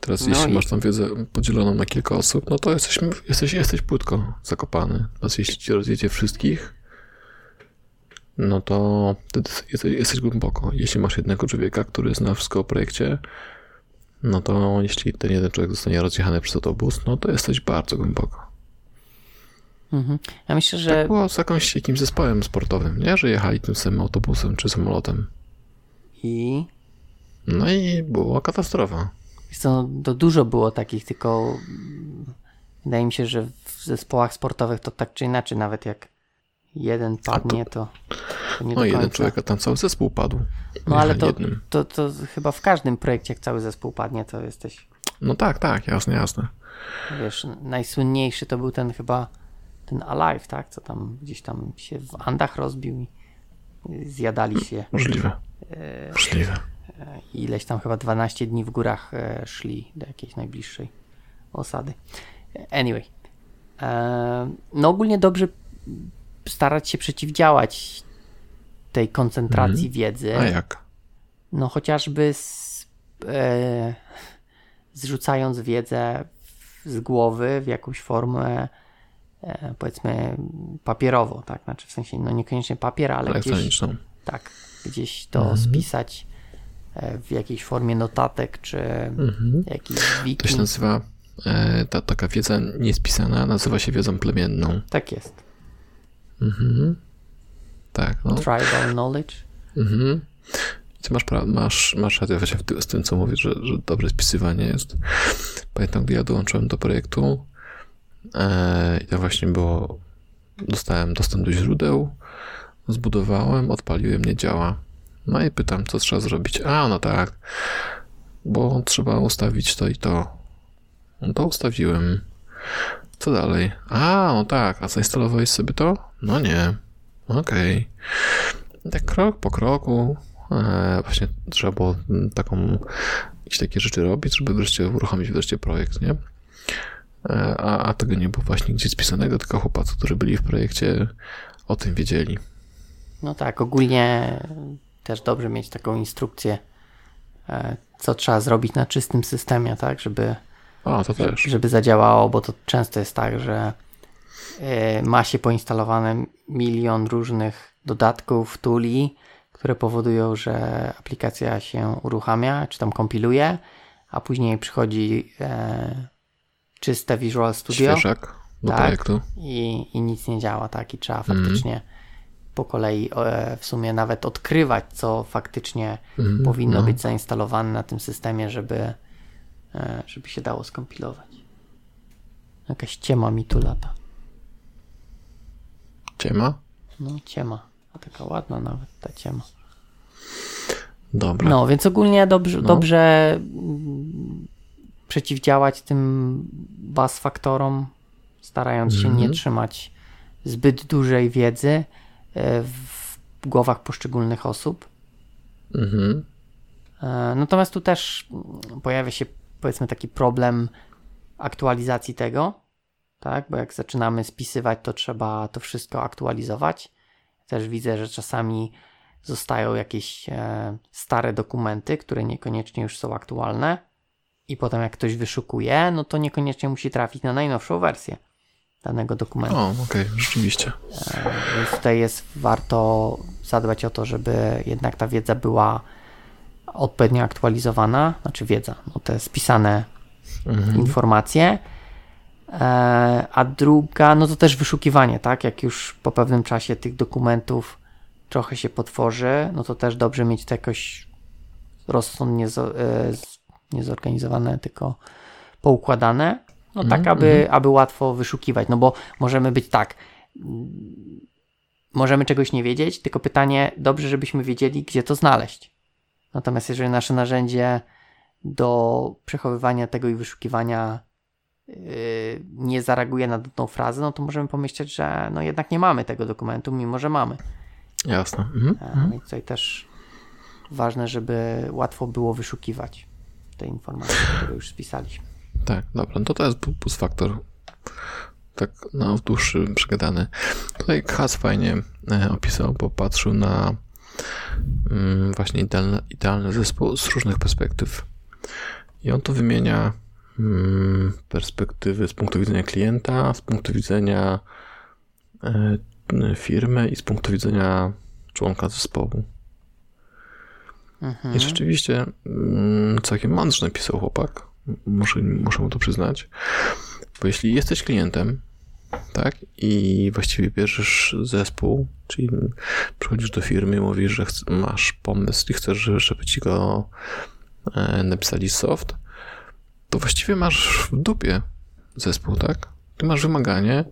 Teraz No jeśli i- masz tą wiedzę podzieloną na kilka osób, no to jesteś, jesteś, jesteś płytko zakopany. Natomiast jeśli ci rozjedzie wszystkich, no to wtedy jesteś, jesteś głęboko. Jeśli masz jednego człowieka, który zna wszystko o projekcie, no to jeśli ten jeden człowiek zostanie rozjechany przez autobus, no to jesteś bardzo głęboko. Mhm. Ja myślę, Tak że było z jakimś, jakimś zespołem sportowym, nie? Że jechali tym samym autobusem czy samolotem. i No i była katastrofa. Co, to dużo było takich, tylko wydaje mi się, że w zespołach sportowych to tak czy inaczej, nawet jak jeden padnie, to, to nie No jeden człowiek, a tam cały zespół padł. No ale to, to, to chyba w każdym projekcie, jak cały zespół padnie, to jesteś, No tak, tak, jasne, jasne. wiesz, najsłynniejszy to był ten chyba, ten Alive, tak, co tam gdzieś tam się w Andach rozbił i zjadali się Możliwe. E, Możliwe. I ileś tam chyba 12 dni w górach e, szli do jakiejś najbliższej osady. Anyway. E, no ogólnie dobrze starać się przeciwdziałać tej koncentracji wiedzy. A jak? No chociażby z, e, zrzucając wiedzę z głowy w jakąś formę e, powiedzmy papierową, tak? Znaczy w sensie no niekoniecznie papier, ale gdzieś tak, gdzieś to Mhm. spisać e, w jakiejś formie notatek, czy Mhm. jakiś To się wiki. nazywa, e, ta taka wiedza niespisana nazywa się wiedzą plemienną. Tak jest. Mhm. Tak, no. Tribal knowledge. Mhm. Ty masz, masz, masz rację właśnie z tym, co mówisz, że, że dobre spisywanie jest. Pamiętam, gdy ja dołączyłem do projektu e, i to właśnie było, dostałem dostęp do źródeł, zbudowałem, odpaliłem, nie działa. No i pytam, co trzeba zrobić. A, no tak, bo trzeba ustawić to i to. No to ustawiłem. Co dalej? A, no tak, a zainstalowałeś sobie to? No nie. Okej. Tak krok po kroku. E, właśnie trzeba było taką, jakieś takie rzeczy robić, żeby wreszcie uruchomić wreszcie projekt, nie? E, a, a tego nie było właśnie gdzieś spisanego, tylko chłopacy, którzy byli w projekcie, o tym wiedzieli. No tak, ogólnie też dobrze mieć taką instrukcję, e, co trzeba zrobić na czystym systemie, tak, żeby, A, to też. żeby zadziałało, bo to często jest tak, że e, ma się poinstalowane milion różnych dodatków, tuli, które powodują, że aplikacja się uruchamia, czy tam kompiluje, a później przychodzi e, czyste Visual Studio Świeżak do Tak. projektu. i, i nic nie działa, tak? I trzeba faktycznie po kolei e, w sumie nawet odkrywać, co faktycznie Mhm, powinno no. być zainstalowane na tym systemie, żeby, e, żeby się dało skompilować. Jakaś ciema mi tu lata. Ciema? No ciema. A taka ładna nawet ta ciema. Dobra. No, więc ogólnie dobrze, No. dobrze mm, przeciwdziałać tym bas faktorom, starając się nie Mhm. trzymać zbyt dużej wiedzy w głowach poszczególnych osób. Mhm. E, Natomiast tu też pojawia się powiedzmy taki problem aktualizacji tego, tak? Bo jak zaczynamy spisywać, to trzeba to wszystko aktualizować. Też widzę, że czasami zostają jakieś e, stare dokumenty, które niekoniecznie już są aktualne. I potem jak ktoś wyszukuje, no to niekoniecznie musi trafić na najnowszą wersję danego dokumentu. O, okej, rzeczywiście. E, Więc tutaj jest warto zadbać o to, żeby jednak ta wiedza była odpowiednio aktualizowana, znaczy wiedza, no te spisane Mhm. informacje. E, A druga, no to też wyszukiwanie, tak? Jak już po pewnym czasie tych dokumentów trochę się potworzy, no to też dobrze mieć to jakoś rozsądnie e, z- nie zorganizowane, tylko poukładane. No tak, Mhm, aby, aby łatwo wyszukiwać, no bo możemy być tak. mm, Możemy czegoś nie wiedzieć, tylko pytanie, dobrze, żebyśmy wiedzieli, gdzie to znaleźć. Natomiast jeżeli nasze narzędzie do przechowywania tego i wyszukiwania yy, nie zareaguje na daną frazę, no to możemy pomyśleć, że no jednak nie mamy tego dokumentu, mimo że mamy. Jasne. Mhm. E, Więc tutaj też ważne, żeby łatwo było wyszukiwać te informacje, które już spisaliśmy. Tak, dobra, no to to jest plus faktor. Tak na dłuższy przegadany. Tutaj Has fajnie e, opisał, bo patrzył na mm, właśnie idealny, idealny zespół z różnych perspektyw. I on to wymienia mm, perspektywy z punktu widzenia klienta, z punktu widzenia e, firmy i z punktu widzenia członka zespołu. Mhm. I rzeczywiście mm, całkiem mądrze napisał chłopak. Muszę, muszę mu to przyznać. Bo jeśli jesteś klientem, tak, i właściwie bierzesz zespół, czyli przychodzisz do firmy i mówisz, że masz pomysł i chcesz, żeby- ci go e, napisali soft, to właściwie masz w dupie zespół, tak? Ty masz wymaganie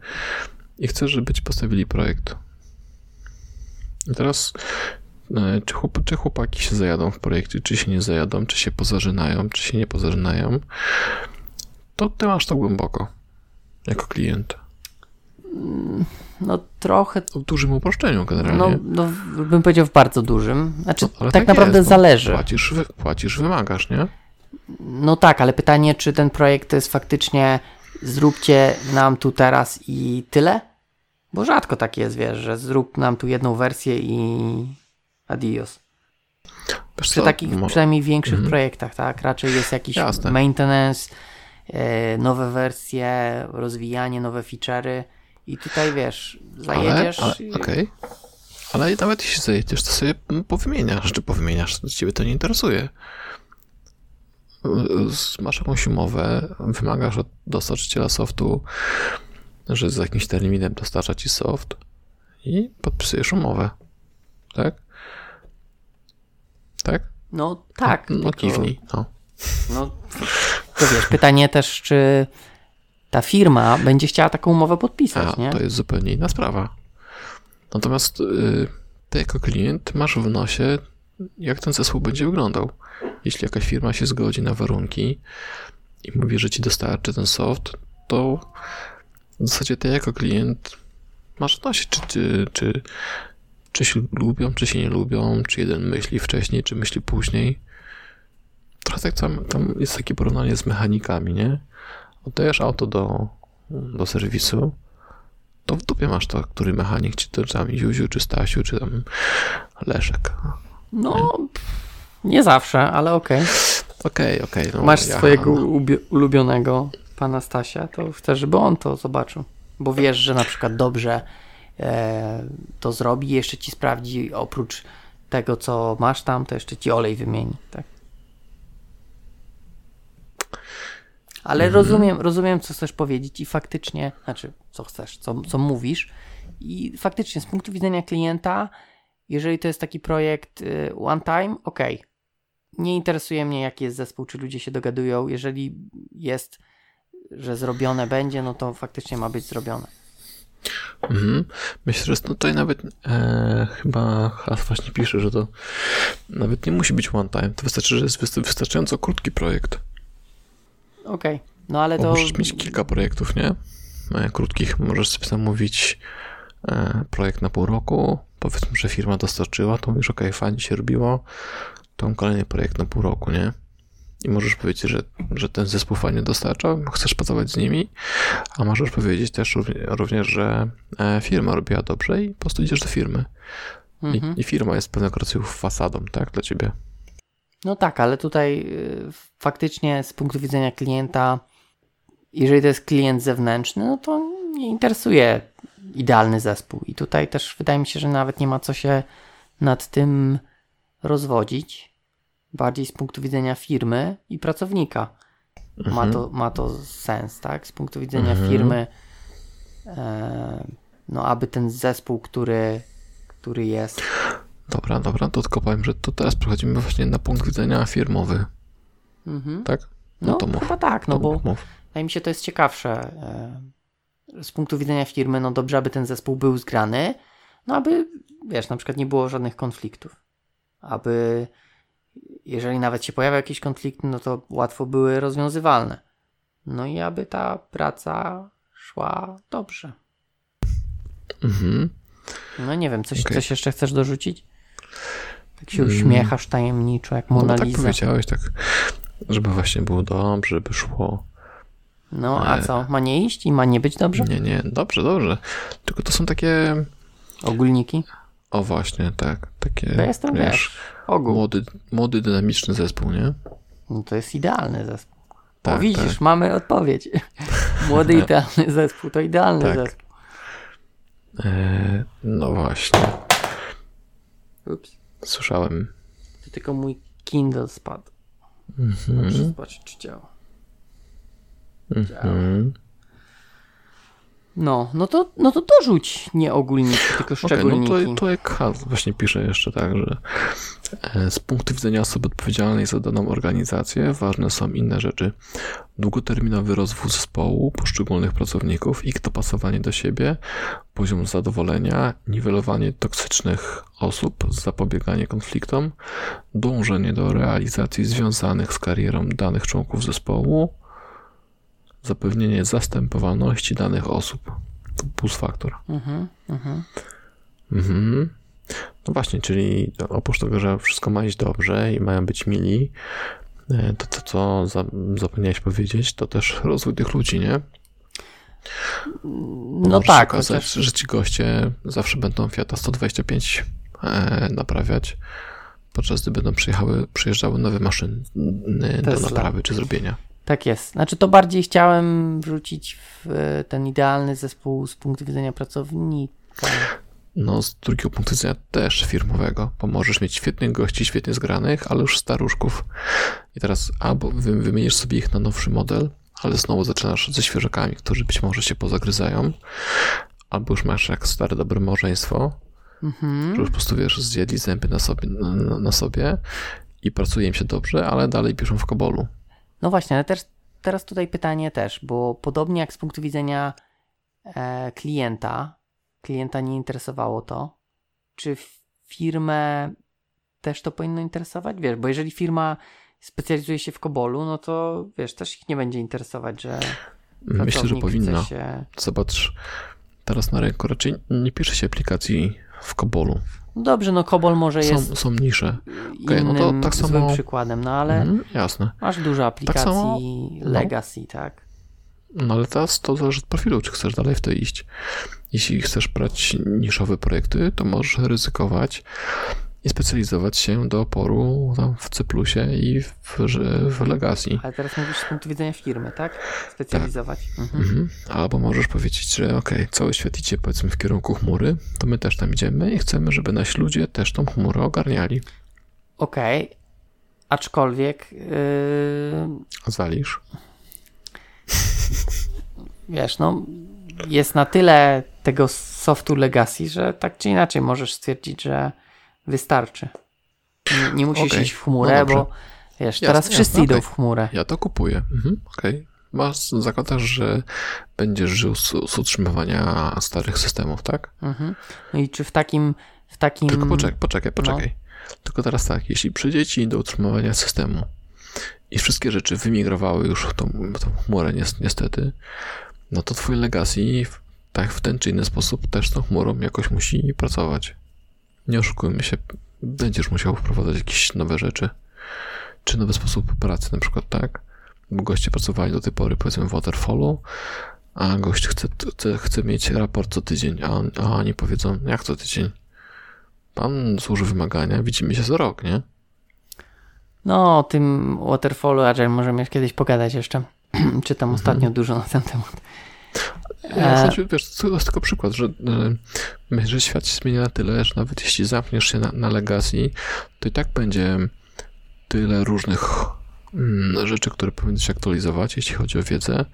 i chcesz, żeby ci postawili projekt. I teraz Czy, chłop, czy chłopaki się zajadą w projekcie, czy się nie zajadą, czy się pozażynają, czy się nie pozażynają, to ty masz to głęboko jako klient. No trochę, W dużym uproszczeniu generalnie. no, no bym powiedział w bardzo dużym. Znaczy No, ale tak, naprawdę jest, no. zależy. Płacisz, wy, płacisz, wymagasz, nie? No tak, ale pytanie, czy ten projekt to jest faktycznie zróbcie nam tu teraz i tyle? Bo rzadko tak jest, wiesz, że zrób nam tu jedną wersję i adios. Wiesz Przy co, takich mo- przynajmniej większych Mhm. projektach, tak? Raczej jest jakiś Jasne. maintenance, e, nowe wersje, rozwijanie, nowe feature'y i tutaj wiesz, ale, zajedziesz. ale, i- okej. Ale nawet jeśli zajedziesz, to sobie powymieniasz, czy powymieniasz, to ciebie to nie interesuje. Masz jakąś umowę, wymagasz od dostarczyciela softu, że z jakimś terminem dostarcza ci soft i podpisujesz umowę. Tak? Tak? No tak. No tylko- kiwnij. No. No, to wiesz, pytanie też, czy ta firma będzie chciała taką umowę podpisać, A, nie? to jest zupełnie inna sprawa. Natomiast y, ty jako klient masz w nosie, jak ten zespół będzie wyglądał. Jeśli jakaś firma się zgodzi na warunki i mówi, że ci dostarczy ten soft, to w zasadzie ty jako klient masz w nosie, czy, czy, czy, czy się lubią, czy się nie lubią, czy jeden myśli wcześniej, czy myśli później. Trochę tak tam, tam jest takie porównanie z mechanikami, nie? Oddajesz auto do, do serwisu, to w dupie masz to, który mechanik, czy to tam Juziu, czy Stasiu, czy tam Leszek. No, nie zawsze, ale okej. Okej, okej. no Masz ja- swojego ubie- ulubionego pana Stasia, to chcesz, żeby on to zobaczył. Bo wiesz, że na przykład dobrze to zrobi i jeszcze ci sprawdzi, oprócz tego, co masz tam, to jeszcze ci olej wymieni, tak? Ale Mhm. rozumiem, rozumiem, co chcesz powiedzieć i faktycznie, znaczy, co chcesz, co, co mówisz i faktycznie z punktu widzenia klienta, jeżeli to jest taki projekt y, one time, ok. Nie interesuje mnie, jaki jest zespół, czy ludzie się dogadują. Jeżeli jest, że zrobione będzie, no to faktycznie ma być zrobione. Mhm. Myślę, że tutaj nawet e, chyba Has właśnie pisze, że to nawet nie musi być one time. To wystarczy, że jest wystarczająco krótki projekt. Okej, okay. no ale Bo to... Możesz mieć kilka projektów, nie? E, krótkich. Możesz sobie zamówić e, projekt na pół roku. Powiedzmy, że firma dostarczyła, to mówisz, ok, fajnie się robiło. To kolejny projekt na pół roku, nie? I możesz powiedzieć, że, że ten zespół fajnie dostarcza, chcesz pracować z nimi, a możesz powiedzieć też również, że e, firma robiła dobrze i po prostu idziesz do firmy. Mhm. I, I, firma jest pewnego rodzaju fasadą, tak, dla ciebie. No tak, ale tutaj y, faktycznie z punktu widzenia klienta, jeżeli to jest klient zewnętrzny, no to nie interesuje idealny zespół. I tutaj też wydaje mi się, że nawet nie ma co się nad tym rozwodzić bardziej z punktu widzenia firmy i pracownika. Mhm. Ma, to, ma to sens, tak? Z punktu widzenia mhm. firmy, e, no aby ten zespół, który, który jest. Dobra, dobra, to tylko powiem, że to teraz przechodzimy właśnie na punkt widzenia firmowy. Mhm. Tak? No, no to mów. chyba tak, no bo mów. wydaje mi się to jest ciekawsze. E, z punktu widzenia firmy, no dobrze, aby ten zespół był zgrany, no aby, wiesz, na przykład nie było żadnych konfliktów. Aby jeżeli nawet się pojawia jakiś konflikt, no to łatwo były rozwiązywalne. No i aby ta praca szła dobrze. Mhm. No nie wiem, coś, okay. coś jeszcze chcesz dorzucić? Tak się uśmiechasz tajemniczo, jak Mona no, tak powiedziałeś, tak, żeby właśnie było dobrze, żeby szło. No, a co? Ma nie iść i ma nie być dobrze? Nie, nie, dobrze, dobrze. Tylko to są takie... Ogólniki? O właśnie, tak. Takie, to jestem, wiesz, wiesz ogół. Młody, młody, dynamiczny zespół, nie? No to jest idealny zespół. Tak, o, widzisz, tak. mamy odpowiedź. Młody, idealny zespół to idealny tak. zespół. E, no właśnie. Ups. Słyszałem. To tylko mój Kindle spadł. Mhm. Muszę zobaczyć, czy działa. Działa. No, no to, no to dorzuć nie ogólniki, tylko szczególniki. Okay, no to, to jak Hans właśnie pisze jeszcze tak, że e, z punktu widzenia osoby odpowiedzialnej za daną organizację ważne są inne rzeczy. Długoterminowy rozwój zespołu, poszczególnych pracowników, ich dopasowanie do siebie, poziom zadowolenia, niwelowanie toksycznych osób, zapobieganie konfliktom, dążenie do realizacji związanych z karierą danych członków zespołu, zapewnienie zastępowalności danych osób. To plus faktor. Mhm, mhm. Mhm. No właśnie, czyli oprócz tego, że wszystko ma iść dobrze i mają być mili, e, to to, co zapomniałeś powiedzieć, to też rozwój tych ludzi, nie? no Możesz tak. okazać, chociaż... że ci goście zawsze będą Fiata 125 e, naprawiać, podczas gdy będą przyjechały, przyjeżdżały nowe maszyny Tesla. do naprawy czy zrobienia. Tak jest. Znaczy to bardziej chciałem wrzucić w e, ten idealny zespół z punktu widzenia pracownika. No, z drugiego punktu widzenia też firmowego, bo możesz mieć świetnych gości, świetnie zgranych, ale już staruszków. I teraz albo wymienisz sobie ich na nowszy model, ale znowu zaczynasz ze świeżakami, którzy być może się pozagryzają, albo już masz jak stare dobre małżeństwo, mhm. że już po prostu wiesz, zjedli zęby na sobie, na, na sobie i pracuje im się dobrze, ale dalej piszą w kobolu. No właśnie, ale też, teraz tutaj pytanie też, bo podobnie jak z punktu widzenia e, klienta, klienta nie interesowało to, czy firmę też to powinno interesować? Wiesz, bo jeżeli firma specjalizuje się w Kobolu, no to wiesz, też ich nie będzie interesować, że. Myślę, że powinno. Się... Zobacz, teraz na rynku raczej nie pisze się aplikacji w Kobolu. No dobrze, no Kobol może są, jest. Są nisze. Okay, no to tak samo... przykładem, no ale. Mm, jasne. Masz dużo aplikacji tak samo... legacy, no. tak? No ale teraz to zależy od profilu, czy chcesz dalej w to iść. Jeśli chcesz brać niszowe projekty, to możesz ryzykować i specjalizować się do oporu tam w C i w, w Legacy. Ale teraz mówisz z punktu widzenia firmy, tak? Specjalizować. Tak. Mhm. Mhm. Albo możesz powiedzieć, że ok, cały świat idzie powiedzmy w kierunku chmury, to my też tam idziemy i chcemy, żeby nasi ludzie też tą chmurę ogarniali. Okej, okay. aczkolwiek... Yy... Zalisz. Wiesz, no jest na tyle tego softu legacy, że tak czy inaczej możesz stwierdzić, że wystarczy. Nie, nie musisz okay. iść w chmurę, no bo wiesz, jasne, teraz wszyscy jasne, idą okay. w chmurę. Ja to kupuję. Mhm, okej. Okay. Masz, zakładasz, że będziesz żył z, z utrzymywania starych systemów, tak? Mhm. No i czy w takim, w takim... Tylko poczekaj, poczekaj, poczekaj. Tylko teraz tak, jeśli przyjdzie ci do utrzymywania systemu i wszystkie rzeczy wymigrowały już w tą, w tą chmurę niestety, no to twój legacy tak w ten czy inny sposób też z tą chmurą jakoś musi pracować. Nie oszukujmy się, będziesz musiał wprowadzać jakieś nowe rzeczy, czy nowy sposób pracy na przykład, tak? Bo goście pracowali do tej pory powiedzmy w waterfallu, a gość chce, chce, chce mieć raport co tydzień, a, a oni powiedzą, jak co tydzień? Pan złoży wymagania, widzimy się za rok, nie? No, o tym Waterfallu Agile możemy kiedyś pogadać jeszcze. Czytam mhm. ostatnio dużo na ten temat. Ja, e... wiesz, to jest tylko przykład, że, że, że świat się zmienia na tyle, że nawet jeśli zamkniesz się na, na legacy, to i tak będzie tyle różnych mm, rzeczy, które powinny się aktualizować, jeśli chodzi o wiedzę,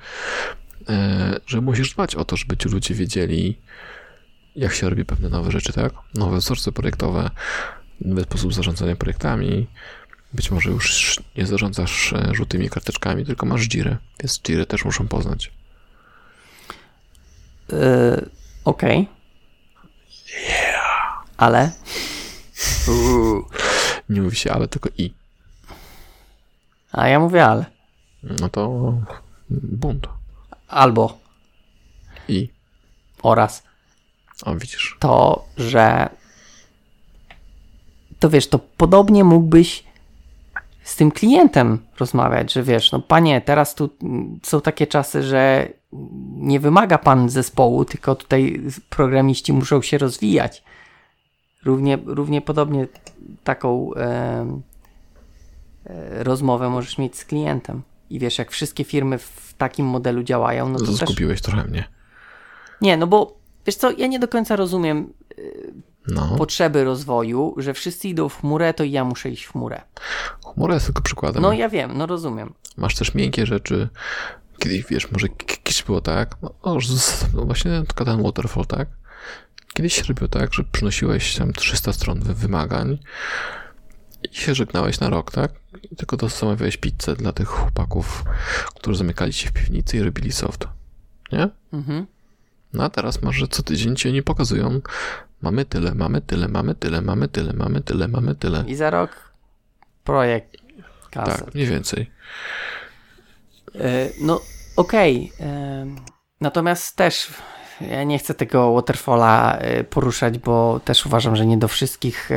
e, że musisz dbać o to, żeby ci ludzie wiedzieli, jak się robi pewne nowe rzeczy, tak? Nowe wzorce projektowe, nowy sposób zarządzania projektami. Być może już nie zarządzasz e, żółtymi karteczkami, tylko masz Jirę, więc Jirę też muszą poznać. Yy, Okej. Okay. Yeah. Ale? Nie mówi się ale, tylko i. A ja mówię ale. No to bunt. Albo. I. Oraz. O, widzisz. To, że to wiesz, to podobnie mógłbyś z tym klientem rozmawiać, że wiesz, no panie, teraz tu są takie czasy, że nie wymaga pan zespołu, tylko tutaj programiści muszą się rozwijać. Równie, równie podobnie taką e, e, rozmowę możesz mieć z klientem. I wiesz, jak wszystkie firmy w takim modelu działają, no to Zgubiłeś też... trochę mnie. Nie, no bo wiesz co, ja nie do końca rozumiem y, no. potrzeby rozwoju, że wszyscy idą w chmurę, to i ja muszę iść w chmurę. Chmura jest tylko przykładem. No ja wiem, no rozumiem. Masz też miękkie rzeczy. Kiedyś, wiesz, może kiedyś było tak, no, no właśnie tylko ten waterfall, tak? Kiedyś się robiło tak, że przynosiłeś tam 300 stron wymagań i się żegnałeś na rok, tak? I tylko dostamawiałeś pizzę dla tych chłopaków, którzy zamykali się w piwnicy i robili soft. Nie? Mhm. No a teraz masz, że co tydzień ci oni pokazują, mamy tyle, mamy tyle, mamy tyle, mamy tyle, mamy tyle, mamy tyle. I za rok projekt. Kasę. Tak, mniej więcej. E, no, okej. Okay. E, natomiast też ja nie chcę tego waterfalla e, poruszać, bo też uważam, że nie do wszystkich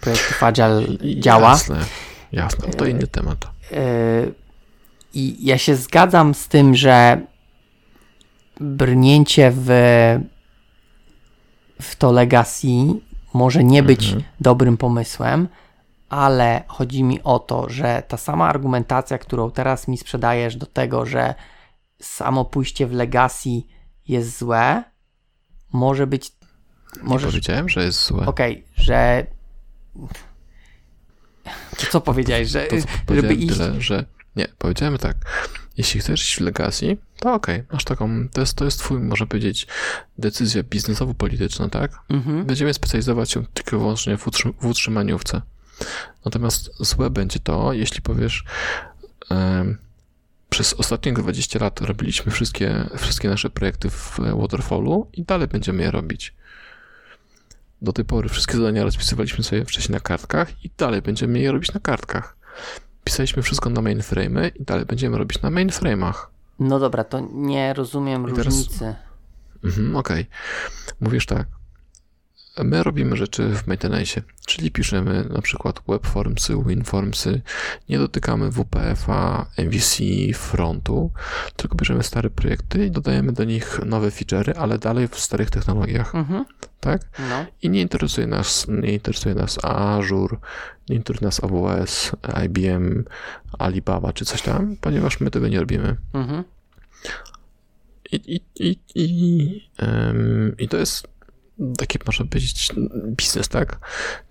projektów Agile działa. Jasne, jasne. To inny temat. I ja się zgadzam z tym, że brnięcie w, w to legacy może nie być mhm. dobrym pomysłem, ale chodzi mi o to, że ta sama argumentacja, którą teraz mi sprzedajesz do tego, że samo pójście w legacy jest złe, może być. Może... Nie powiedziałem, że jest złe. Okej, okay, że. To co powiedziałeś, że. To, to żeby iść... tyle, że. Nie, powiedziałem tak. Jeśli chcesz iść w legacy, to okej, okay, masz taką, to jest, to jest twój, można powiedzieć, decyzja biznesowo-polityczna, tak? Mhm. Będziemy specjalizować się tylko i wyłącznie w, utrzym w utrzymaniówce. Natomiast złe będzie to, jeśli powiesz, przez ostatnie 20 lat robiliśmy wszystkie, wszystkie nasze projekty w Waterfallu i dalej będziemy je robić. Do tej pory wszystkie zadania rozpisywaliśmy sobie wcześniej na kartkach i dalej będziemy je robić na kartkach. Pisaliśmy wszystko na mainframe i dalej będziemy robić na mainframe'ach. No dobra, to nie rozumiem teraz... różnicy. Mhm, Okej. Okay. Mówisz tak. My robimy rzeczy w maintenance, czyli piszemy na przykład webformsy, winformsy, nie dotykamy WPF-a, MVC, frontu, tylko bierzemy stare projekty i dodajemy do nich nowe feature'y, ale dalej w starych technologiach. Mhm. Tak? No. I nie interesuje nas, nie interesuje nas Azure, nie interesuje nas AWS, IBM, Alibaba czy coś tam, ponieważ my tego nie robimy. Mhm. I, i, i, i, um, I to jest taki, można powiedzieć, biznes, tak?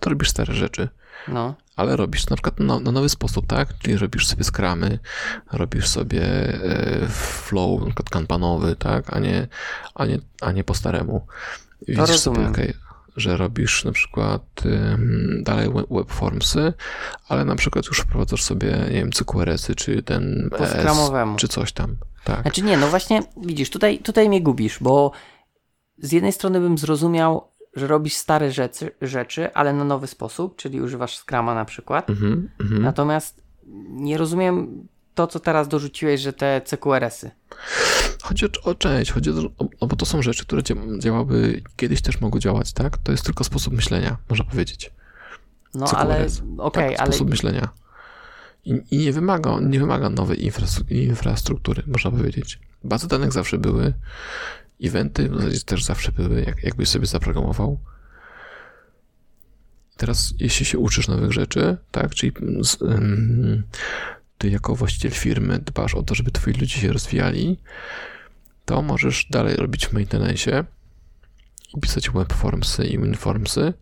To robisz stare rzeczy. No. Ale robisz na przykład na, na nowy sposób, tak? Czyli robisz sobie skramy, robisz sobie e, flow, na przykład kanbanowy, tak? A nie, a nie, a nie po staremu. Widzisz sobie, okay, że robisz na przykład ym, dalej we- webformsy, ale na przykład już wprowadzasz sobie, nie wiem, CQRS-y, czy ten ES, skramowemu. czy coś tam. Tak. Znaczy nie, no właśnie, widzisz, tutaj, tutaj mnie gubisz, bo z jednej strony bym zrozumiał, że robisz stare rzeczy, rzeczy, ale na nowy sposób, czyli używasz Scrama na przykład. Mhm, mhm. Natomiast nie rozumiem to, co teraz dorzuciłeś, że te CQRS-y. Chodzi o, o część, chodzi o, o, no bo to są rzeczy, które dzia- działały, kiedyś też mogły działać, tak? To jest tylko sposób myślenia, można powiedzieć. No CQRS. ale okej, tak, ale sposób myślenia. I, I nie wymaga, nie wymaga nowej infrastru- infrastruktury, można powiedzieć. Bazy danych zawsze były, eventy w zasadzie też zawsze były, jak, jakbyś sobie zaprogramował. Teraz, jeśli się uczysz nowych rzeczy, tak, czyli z, ym, ty jako właściciel firmy dbasz o to, żeby twoi ludzie się rozwijali, to możesz dalej robić w maintenance i pisać webformsy i winformsy,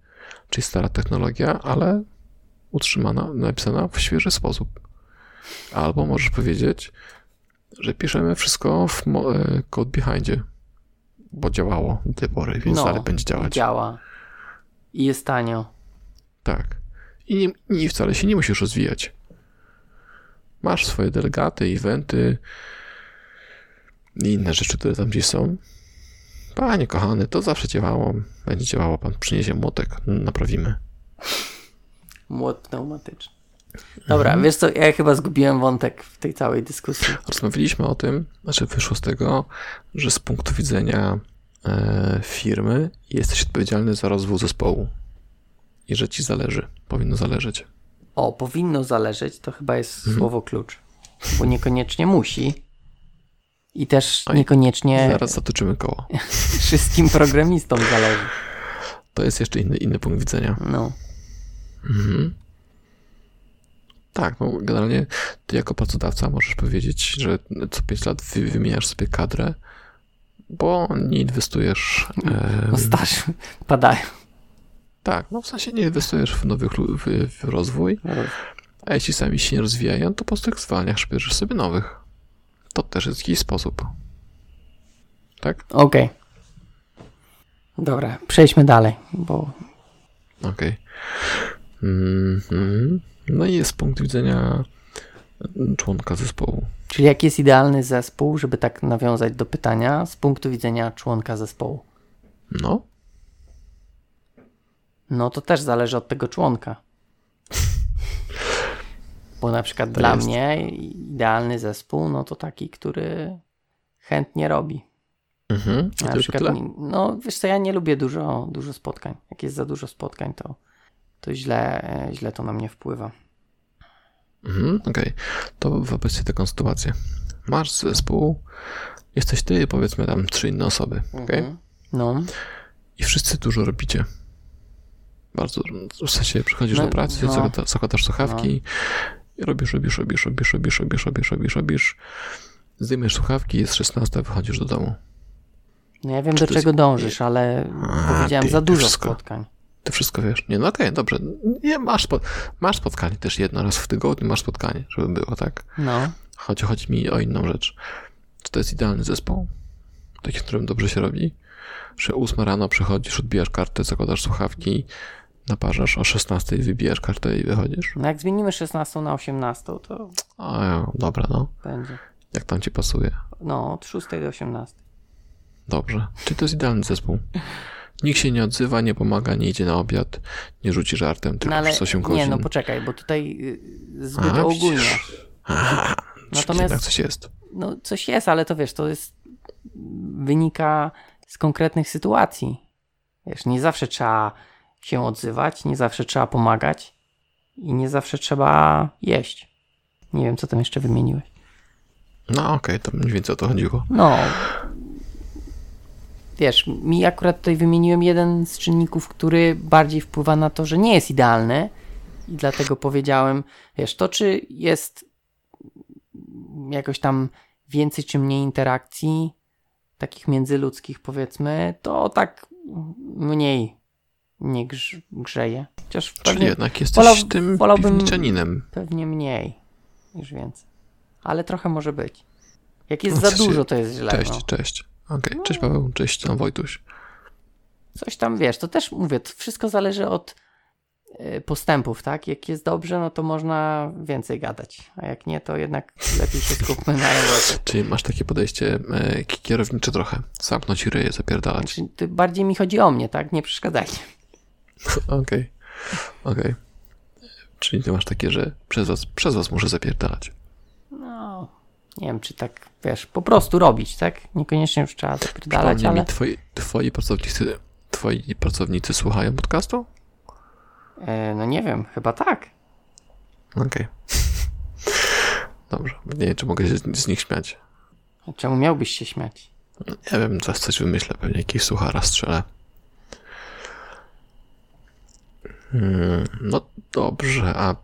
czyli stara technologia, ale utrzymana, napisana w świeży sposób. Albo możesz powiedzieć, że piszemy wszystko w e, code behindzie, bo działało do tej pory, więc no, dalej będzie działać. działa. I jest tanio. Tak. I, nie, I wcale się nie musisz rozwijać. Masz swoje delegaty, eventy i inne rzeczy, które tam gdzieś są. Panie kochany, to zawsze działało. Będzie działało. Pan przyniesie młotek, naprawimy. Młot pneumatyczny. Dobra, Mhm. wiesz co, ja chyba zgubiłem wątek w tej całej dyskusji. Rozmawialiśmy o tym, znaczy wyszło z tego, że z punktu widzenia e, firmy jesteś odpowiedzialny za rozwój zespołu. I że ci zależy, powinno zależeć. O, powinno zależeć, to chyba jest Mhm. słowo klucz. Bo niekoniecznie musi. I też Oj, niekoniecznie Zaraz zatoczymy koło. wszystkim programistom zależy. To jest jeszcze inny, inny punkt widzenia. No. Mhm. Tak, no generalnie ty jako pracodawca możesz powiedzieć, że co 5 lat wy, wymieniasz sobie kadrę, bo nie inwestujesz. No em, staż padają. tak, no w sensie nie inwestujesz w nowych w, w rozwój, a jeśli sami się nie rozwijają, to po prostu ich zwalniasz, bierzesz sobie nowych. To też jest jakiś sposób. Tak? Okej. Dobra, przejdźmy dalej, bo Okej. Mhm. No i jest punkt widzenia członka zespołu. czyli jaki jest idealny zespół, żeby tak nawiązać do pytania z punktu widzenia członka zespołu? No, No to też zależy od tego członka. Bo na przykład To dla jest. mnie idealny zespół, no to taki, który chętnie robi. Mhm. Na przykład, no wiesz co, ja nie lubię dużo, dużo spotkań. Jak jest za dużo spotkań, to, to źle, e, źle to na mnie wpływa. Mhm, Okej, to wyobraź taką sytuację. Masz zespół, jesteś ty powiedzmy tam trzy inne osoby? Mhm. No, I wszyscy dużo robicie. Bardzo, w sensie przychodzisz No, do pracy, no. zakłada- zakładasz słuchawki i robisz, robisz, robisz, robisz, robisz, robisz, robisz, robisz, robisz. Zdejmiesz słuchawki, jest 16, wychodzisz do domu. no ja wiem Czy do jest- czego dążysz, ale A, powiedziałem za dużo wszystko. spotkań. Ty wszystko wiesz. Nie, no okej, dobrze. Nie, masz, masz spotkanie też jedno raz w tygodniu, masz spotkanie, żeby było, tak? No, Chodzi, chodzi mi o inną rzecz. Czy to jest idealny zespół? Taki, w którym dobrze się robi? Że o 8 rano przychodzisz, odbijasz kartę, zakładasz słuchawki, naparzasz, o 16 wybijasz kartę i wychodzisz? no jak zmienimy 16 na 18, to O, dobra, no. będzie. Jak tam ci pasuje? No, od 6 do 18. Dobrze. Czy to jest idealny zespół? Nikt się nie odzywa, nie pomaga, nie idzie na obiad, nie rzuci żartem, tylko No ale przez 8 godzin. nie, no poczekaj, bo tutaj y, zbyt A, ogólnie. widzisz. Aha, Natomiast- jednak coś jest. No coś jest, ale to wiesz, to jest wynika z konkretnych sytuacji. Wiesz, nie zawsze trzeba się odzywać, nie zawsze trzeba pomagać i nie zawsze trzeba jeść. Nie wiem, co tam jeszcze wymieniłeś. No okej, to mniej więcej o to chodziło. No. Wiesz, mi akurat tutaj wymieniłem jeden z czynników, który bardziej wpływa na to, że nie jest idealny i dlatego powiedziałem, wiesz, to czy jest jakoś tam więcej czy mniej interakcji takich międzyludzkich powiedzmy, to tak mniej nie grz- grzeje. Chociaż Czyli pewnie, jednak jesteś wolał- tym piwniczaninem. pewnie mniej niż więcej. Ale trochę może być. Jak jest No, za dużo, to jest źle. Cześć, no. cześć. Okej, cześć Paweł, cześć tam Wojtuś. coś tam, wiesz, to też mówię, to wszystko zależy od y, postępów, tak? Jak jest dobrze, no to można więcej gadać, a jak nie, to jednak lepiej się skupmy na robocie. Czyli masz takie podejście e, kierownicze trochę. Zamknąć ryje, zapierdalać. Znaczy, bardziej mi chodzi o mnie, tak? Nie przeszkadzajcie. Okej. Okej. Czyli ty masz takie, że przez was, przez was muszę zapierdalać. No, nie wiem, czy tak, wiesz, po prostu robić, tak? Niekoniecznie już trzeba zapierdalać, ale... mi, twoi, twoi pracownicy, twoi pracownicy słuchają podcastu? E, no nie wiem, chyba tak. Okej. Dobrze. Nie wiem, czy mogę się z, z nich śmiać. Czemu miałbyś się śmiać? Nie wiem, zaraz coś wymyślę, pewnie jakiś suchara strzelę. Hmm, no dobrze, a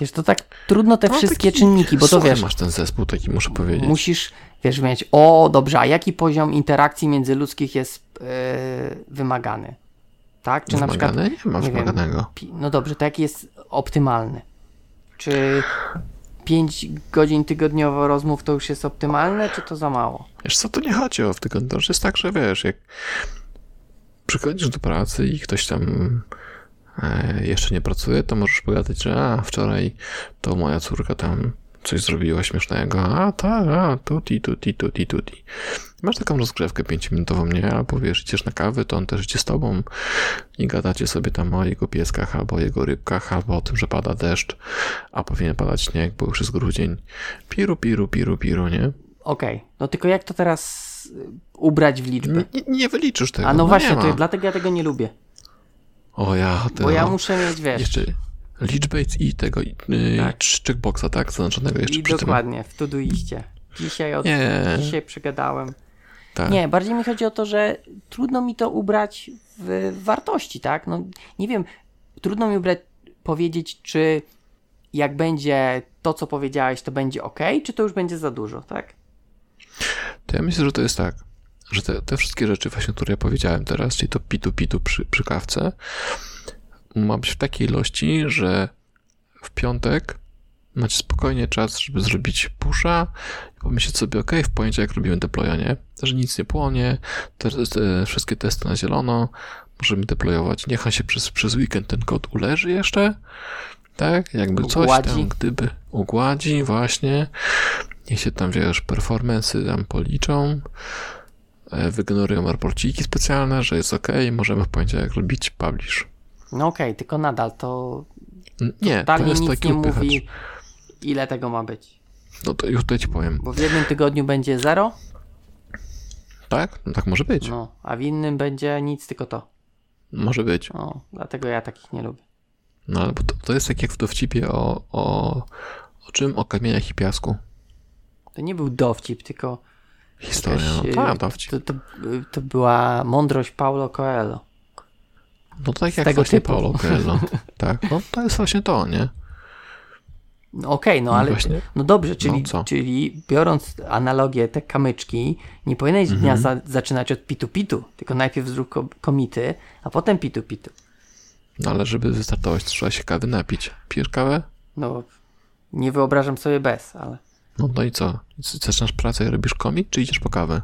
Wiesz, to tak trudno te No, wszystkie czynniki, bo to wiesz, masz ten zespół taki, muszę powiedzieć. musisz, wiesz, mieć, o dobrze, a jaki poziom interakcji międzyludzkich jest e, wymagany? Tak? Czy na przykład? Nie ma nie wiem. wymaganego. pi- no dobrze, to jaki jest optymalny? Czy 5 godzin tygodniowo rozmów to już jest optymalne, czy to za mało? Wiesz co, to nie chodzi o w tygodniu. To jest tak, że wiesz, jak przychodzisz do pracy i ktoś tam jeszcze nie pracuje, to możesz pogadać, że a, wczoraj to moja córka tam coś zrobiła śmiesznego, a tak, a, tuti, tuti, tuti, tuti. Masz taką rozgrzewkę pięciominutową, nie? Albo wiesz, idziesz na kawę, to on też idzie z tobą i gadacie sobie tam o jego pieskach, albo o jego rybkach, albo o tym, że pada deszcz, a powinien padać śnieg, bo już jest grudzień. Piru, piru, piru, piru, nie? Okej, no tylko jak to teraz ubrać w liczby? Nie, nie wyliczysz tego. A no właśnie, nie ma. to dlatego ja tego nie lubię. O ja, to Bo ja muszę mieć, wiesz, Jeszcze liczbę i tego, yy, Tak. checkboxa, tak? Zaznaczonego jeszcze i przy tym. dokładnie, w Todoiście. Dzisiaj, od, Nie, dzisiaj przegadałem. tak. Nie, bardziej mi chodzi o to, że trudno mi to ubrać w wartości, tak? No nie wiem, trudno mi ubrać, powiedzieć, czy jak będzie to, co powiedziałeś, to będzie ok, czy to już będzie za dużo, tak? To ja myślę, że to jest tak, że te, te wszystkie rzeczy właśnie, które ja powiedziałem teraz, czyli to pitu pitu przy, przy kawce, ma być w takiej ilości, że w piątek macie spokojnie czas, żeby zrobić pusha i pomyśleć sobie, ok, w poniedziałek robimy deploya, nie? Że nic nie płonie, te, te wszystkie testy na zielono, możemy deployować. Niech on się przez, przez weekend ten kod uleży jeszcze, tak? Jakby coś Ugładzi. tam, gdyby ugładzi, właśnie. Niech się tam, wiesz, performance'y tam policzą, e, wygenerują raporciki specjalne, że jest ok, możemy w poniedziałek robić publish. No okej, tylko nadal to Nie, to totalnie jest nic taki nie upychacz. mówi, ile tego ma być. No to już tutaj ci powiem. Bo w jednym tygodniu będzie zero, Tak? No tak może być. no, a w innym będzie nic, tylko to. Może być. No, dlatego ja takich nie lubię. No ale to, to jest tak jak w dowcipie o, o, o czym? O kamieniach i piasku. To nie był dowcip, tylko Historia. Jakaś, No tak, dowcip. to, to, to była mądrość Paulo Coelho. No to tak z jak tego właśnie typu. Paulo Coelho. Tak, no to jest właśnie to, nie? No Okej, no I ale właśnie- no dobrze, czyli, No czyli biorąc analogię, te kamyczki, nie powinieneś Mhm. dnia za, zaczynać od pitu-pitu, tylko najpierw zrób ko- komity, a potem pitu-pitu. No ale żeby wystartować, trzeba się kawy napić. Pijesz kawę? No, nie wyobrażam sobie bez, ale No, no i co? Zaczynasz pracę i robisz komit, czy idziesz po kawę?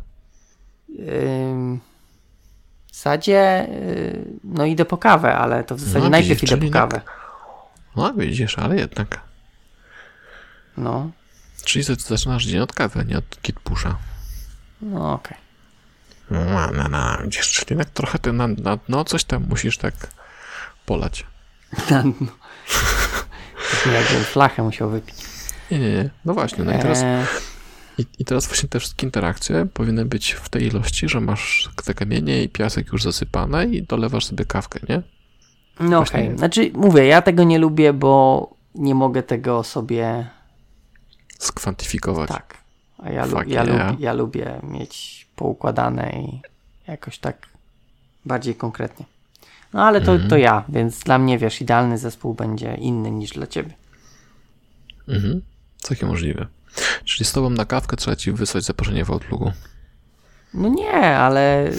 ym, w zasadzie y, no idę po kawę, ale to w zasadzie No, najpierw widzisz, idę po kawę. No widzisz, ale jednak. No, Czyli za- zaczynasz dzień od kawy, a nie od kitpusza. no okej. No, no, no, widzisz, czyli jednak trochę ty na, na dno coś tam musisz tak polać. No. To jakbym flachę musiał wypić. Nie, nie, nie. No właśnie, no i teraz, Eee, i, i teraz właśnie te wszystkie interakcje powinny być w tej ilości, że masz te kamienie i piasek już zasypane i dolewasz sobie kawkę, nie? No okej, nie. znaczy mówię, ja tego nie lubię, bo nie mogę tego sobie Skwantyfikować. tak. A ja, lu- ja, yeah. lubię, ja lubię mieć poukładane i jakoś tak bardziej konkretnie. No ale to, Mhm. to ja, więc dla mnie wiesz, idealny zespół będzie inny niż dla ciebie. Mhm. Całkiem możliwe. Czyli z tobą na kawkę trzeba ci wysłać zaproszenie w Outlooku. No nie, ale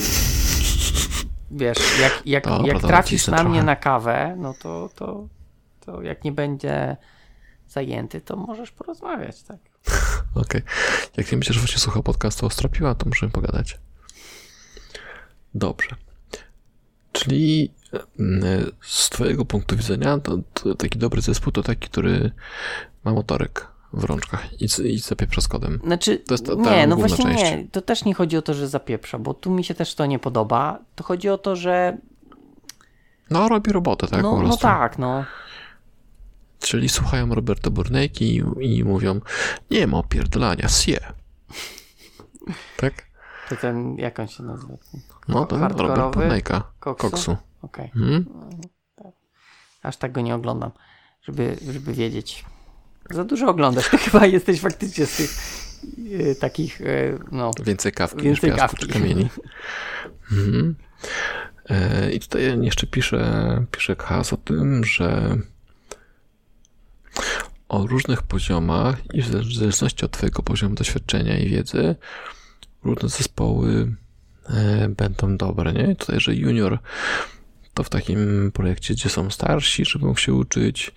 wiesz, jak, jak, Dobra, jak trafisz na mnie trochę. na kawę, no to, to, to jak nie będzie zajęty, to możesz porozmawiać, tak? Okej. Jak nie będziesz właśnie słuchał podcastu o Stropiła, to możemy pogadać. Dobrze. Czyli mm, z Twojego punktu widzenia to, to taki dobry zespół to taki, który ma motorek w rączkach i, i zapieprza z kodem. Znaczy, To jest ta- ta nie, no właśnie część. nie. To też nie chodzi o to, że zapieprza, bo tu mi się też to nie podoba. To chodzi o to, że No, robi robotę, tak po no, no tak, no. Czyli słuchają Roberto Burnejki i, i mówią, nie ma opierdolania, sie. Tak? To ten, jak on się nazywa? No, to Robert? Burnejka. Koksu? Koksu. Okej. Mhm. Aż tak go nie oglądam, żeby, żeby wiedzieć. Za dużo oglądasz. Ty chyba jesteś faktycznie z tych e, takich, e, no. Więcej kawki Więcej niż piasku kawki. czy kamieni. Mhm. E, I tutaj jeszcze pisze, pisze Kas o tym, że o różnych poziomach i w zależności od Twojego poziomu doświadczenia i wiedzy różne zespoły będą dobre, nie? Tutaj, że junior to w takim projekcie, gdzie są starsi, żeby mógł się uczyć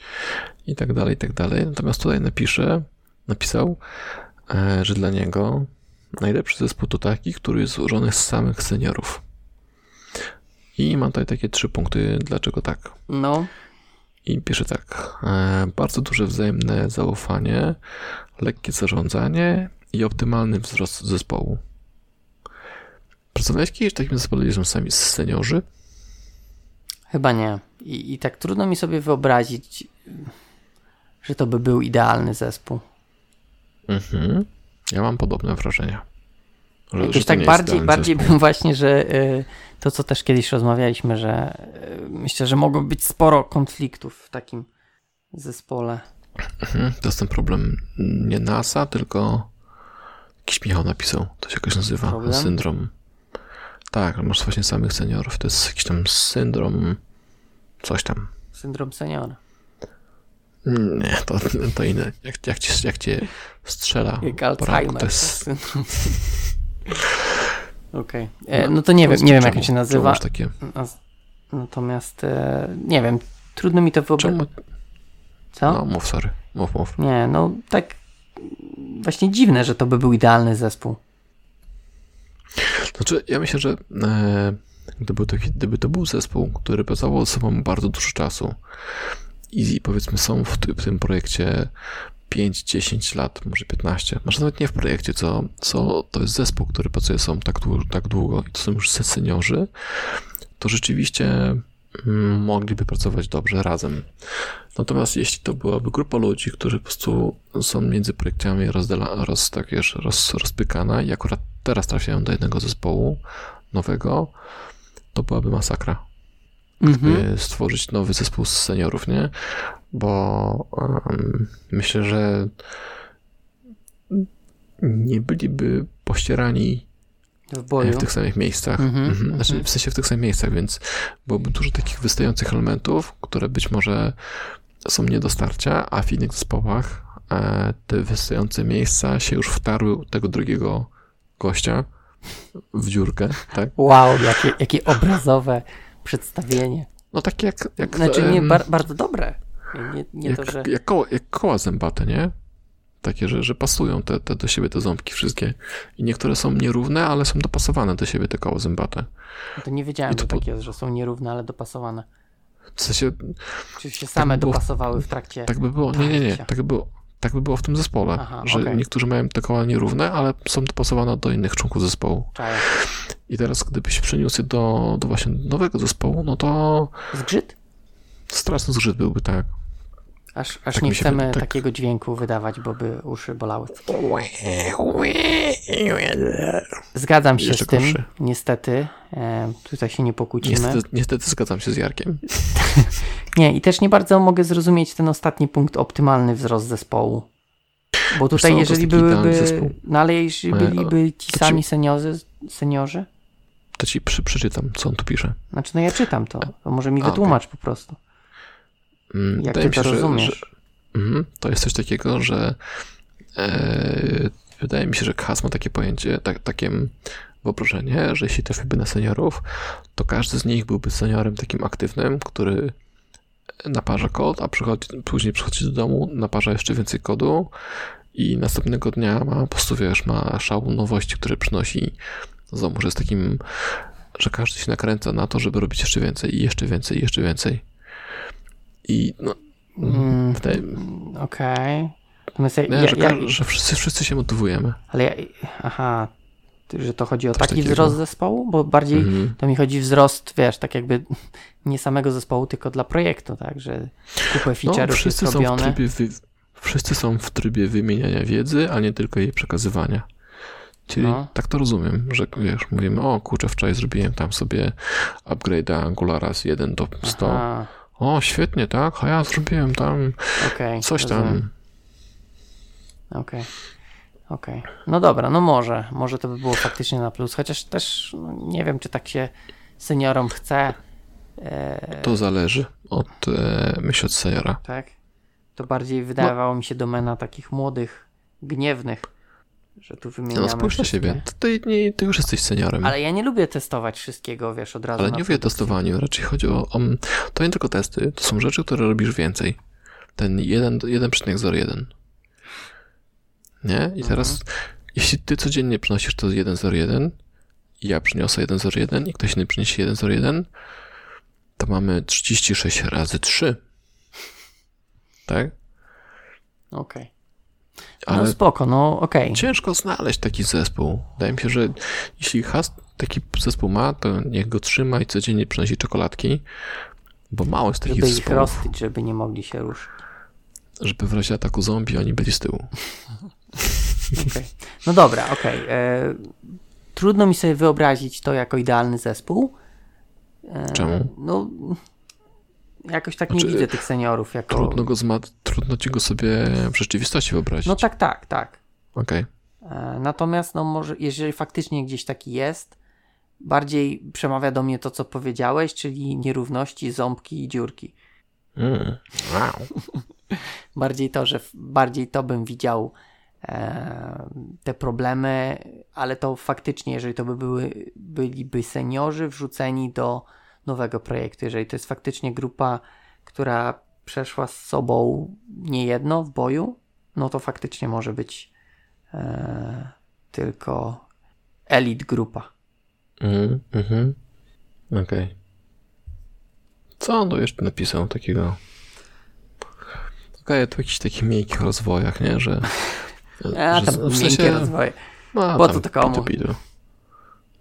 i tak dalej, i tak dalej. Natomiast tutaj napisze, napisał, e, że dla niego najlepszy zespół to taki, który jest złożony z samych seniorów. I mam tutaj takie trzy punkty, dlaczego tak. No, I pisze tak. E, bardzo duże wzajemne zaufanie, lekkie zarządzanie i optymalny wzrost zespołu. Pracowałeś kiedyś w takim zespole, gdzie są sami seniorzy? Chyba nie. I, I tak trudno mi sobie wyobrazić, że to by był idealny zespół. Mhm. Ja mam podobne wrażenia. Że, Jakoś że tak bardziej, bardziej zespół. bym właśnie, że y, to co też kiedyś rozmawialiśmy, że y, myślę, że mogło być sporo konfliktów w takim zespole. Mhm. To jest ten problem nie NASA, tylko jakiś Michał napisał. To się jakoś nazywa. Problem? Syndrom. Tak, masz właśnie samych seniorów. To jest jakiś tam syndrom. Coś tam. Syndrom seniora. Nie, to, to inne. Jak, jak, cię, jak cię strzela Jak Alzheimer. to jest... Okej. E, No to nie wiem, nie wiem jak się nazywa. takie... Natomiast e, nie wiem, trudno mi to wyobrazić. Co? No, mów, sorry. Mów, mów. Nie, no tak właśnie dziwne, że to by był idealny zespół. Znaczy, ja myślę, że e, gdyby, to, gdyby to był zespół, który pracował ze sobą bardzo dużo czasu i powiedzmy są w, w tym projekcie 5-10 lat, może 15, może nawet nie w projekcie, co, co to jest zespół, który pracuje sobą tak, tak długo i to są już se- seniorzy, to rzeczywiście mogliby pracować dobrze razem. Natomiast jeśli to byłaby grupa ludzi, którzy po prostu są między projektami rozdela, roz, tak wiesz, roz, rozpykana i akurat teraz trafiają do jednego zespołu nowego, to byłaby masakra. Mhm. Stworzyć nowy zespół z seniorów, nie? Bo em, myślę, że nie byliby pościerani W boju. w tych samych miejscach. Mhm, Mhm. Znaczy, mhm. w sensie w tych samych miejscach, więc byłoby dużo takich wystających elementów, które być może są nie do starcia, a w innych zespołach e, te wystające miejsca się już wtarły u tego drugiego gościa w dziurkę, tak? Wow, jakie, jakie obrazowe przedstawienie. No tak jak... jak Znaczy nie, bar, bardzo dobre. Nie, nie jak, to, że... jak, koła, jak koła zębate, nie? Takie, że, że pasują te, te do siebie te ząbki wszystkie. I niektóre są nierówne, ale są dopasowane do siebie te koła zębate. To nie wiedziałem, I to że po- tak jest, że są nierówne, ale dopasowane. W sensie, Czy się same by było- dopasowały w trakcie... tak by było, nie, nie, nie, tak by było, tak by było w tym zespole, Aha, że okej. niektórzy mają te koła nierówne, ale są dopasowane do innych członków zespołu. Czaję. I teraz, gdybyś przeniósł je do, do właśnie nowego zespołu, no to Zgrzyt? straszny zgrzyt byłby, tak. Aż, aż Tak nie chcemy tak. takiego dźwięku wydawać, bo by uszy bolały. Zgadzam się Jeszcze z tym, gorszy. niestety. E, tutaj się nie pokłócimy. Niestety, niestety zgadzam się z Jarkiem. Nie, i też nie bardzo mogę zrozumieć ten ostatni punkt, optymalny wzrost zespołu. Bo tutaj, co, jeżeli byłyby. No ale jeżeli E, byliby ci to ci- sami seniorzy, seniorzy, To ci przeczytam, co on tu pisze. znaczy no ja czytam to, to może mi A, wytłumacz po prostu. Mm, Jak wydaje ty to się, że- rozumiesz? Że, mhm, to jest coś takiego, że e, wydaje mi się, że Kas ma takie pojęcie, tak, takie wyobrażenie, że jeśli trafiłby na seniorów, to każdy z nich byłby seniorem takim aktywnym, który naparza kod, a przychodzi, później przychodzi do domu, naparza jeszcze więcej kodu i następnego dnia ma po prostu, wiesz, ma szał nowości, które przynosi z domu, że jest takim że każdy się nakręca na to, żeby robić jeszcze więcej i jeszcze więcej i jeszcze więcej. I no, Mm, wydaje, Okej. Ja, nie, ja, że, ja, że wszyscy, wszyscy się motywujemy. ale ja, aha, że to chodzi o Coś taki takiego. wzrost zespołu? Bo bardziej Mhm. to mi chodzi wzrost, wiesz, tak jakby nie samego zespołu, tylko dla projektu, tak, że kupę No, feature'ów wszyscy jest są, w trybie wy, wszyscy są w trybie wymieniania wiedzy, a nie tylko jej przekazywania. Czyli No. tak to rozumiem, że wiesz, mówimy, o kurczę, wczoraj zrobiłem tam sobie upgrade'a Angulara z 1 do 100. Aha, O, świetnie, tak? A ja zrobiłem tam okej. coś tam. Okej. Okej. No dobra, no może. Może to by było faktycznie na plus. Chociaż też no, nie wiem, czy tak się seniorom chce. E, To zależy od, e, myślę, od seniora. tak? To bardziej wydawało mi się domena takich młodych, gniewnych, że tu wymieniamy No spójrz na siebie. Ty, nie, ty już jesteś seniorem. Ale ja nie lubię testować wszystkiego, wiesz, od razu Ale na nie mówię o testowaniu, raczej chodzi o, o. To nie tylko testy, to są rzeczy, które robisz więcej. Ten 1 1,01. Nie? I teraz, jeśli ty codziennie przynosisz to 1,01, i ja przyniosę 1,01 i ktoś inny przyniesie 1,01, to mamy 36 razy 3. Tak? Okej. Ale No spoko, no okej. ciężko znaleźć taki zespół. Wydaje mi się, że jeśli has taki zespół ma, to niech go trzyma i codziennie przynosi czekoladki, bo mało jest takich Żeby ich zespołów. roztyć, żeby nie mogli się ruszyć. żeby w razie ataku zombie oni byli z tyłu. Okej. No dobra, okej. E, Trudno mi sobie wyobrazić to jako idealny zespół. E, Czemu? No, jakoś tak Znaczy, nie widzę tych seniorów jako... Trudno, go zma- trudno ci go sobie w rzeczywistości wyobrazić. No tak, tak, tak. Okej. E, Natomiast, no może, jeżeli faktycznie gdzieś taki jest, bardziej przemawia do mnie to, co powiedziałeś, czyli nierówności, ząbki i dziurki. Mm. Wow. Bardziej to, że bardziej to bym widział e, te problemy, ale to faktycznie, jeżeli to by były, byliby seniorzy wrzuceni do nowego projektu, jeżeli to jest faktycznie grupa, która przeszła z sobą niejedno w boju, no to faktycznie może być e, tylko elit grupa. Mm, mhm. Okej. Co on tu jeszcze napisał takiego? Okej, to w jakichś takich miękkich rozwojach, nie? Że. A że tam w miękkie sensie- rozwoje. No, co to pitu, pitu.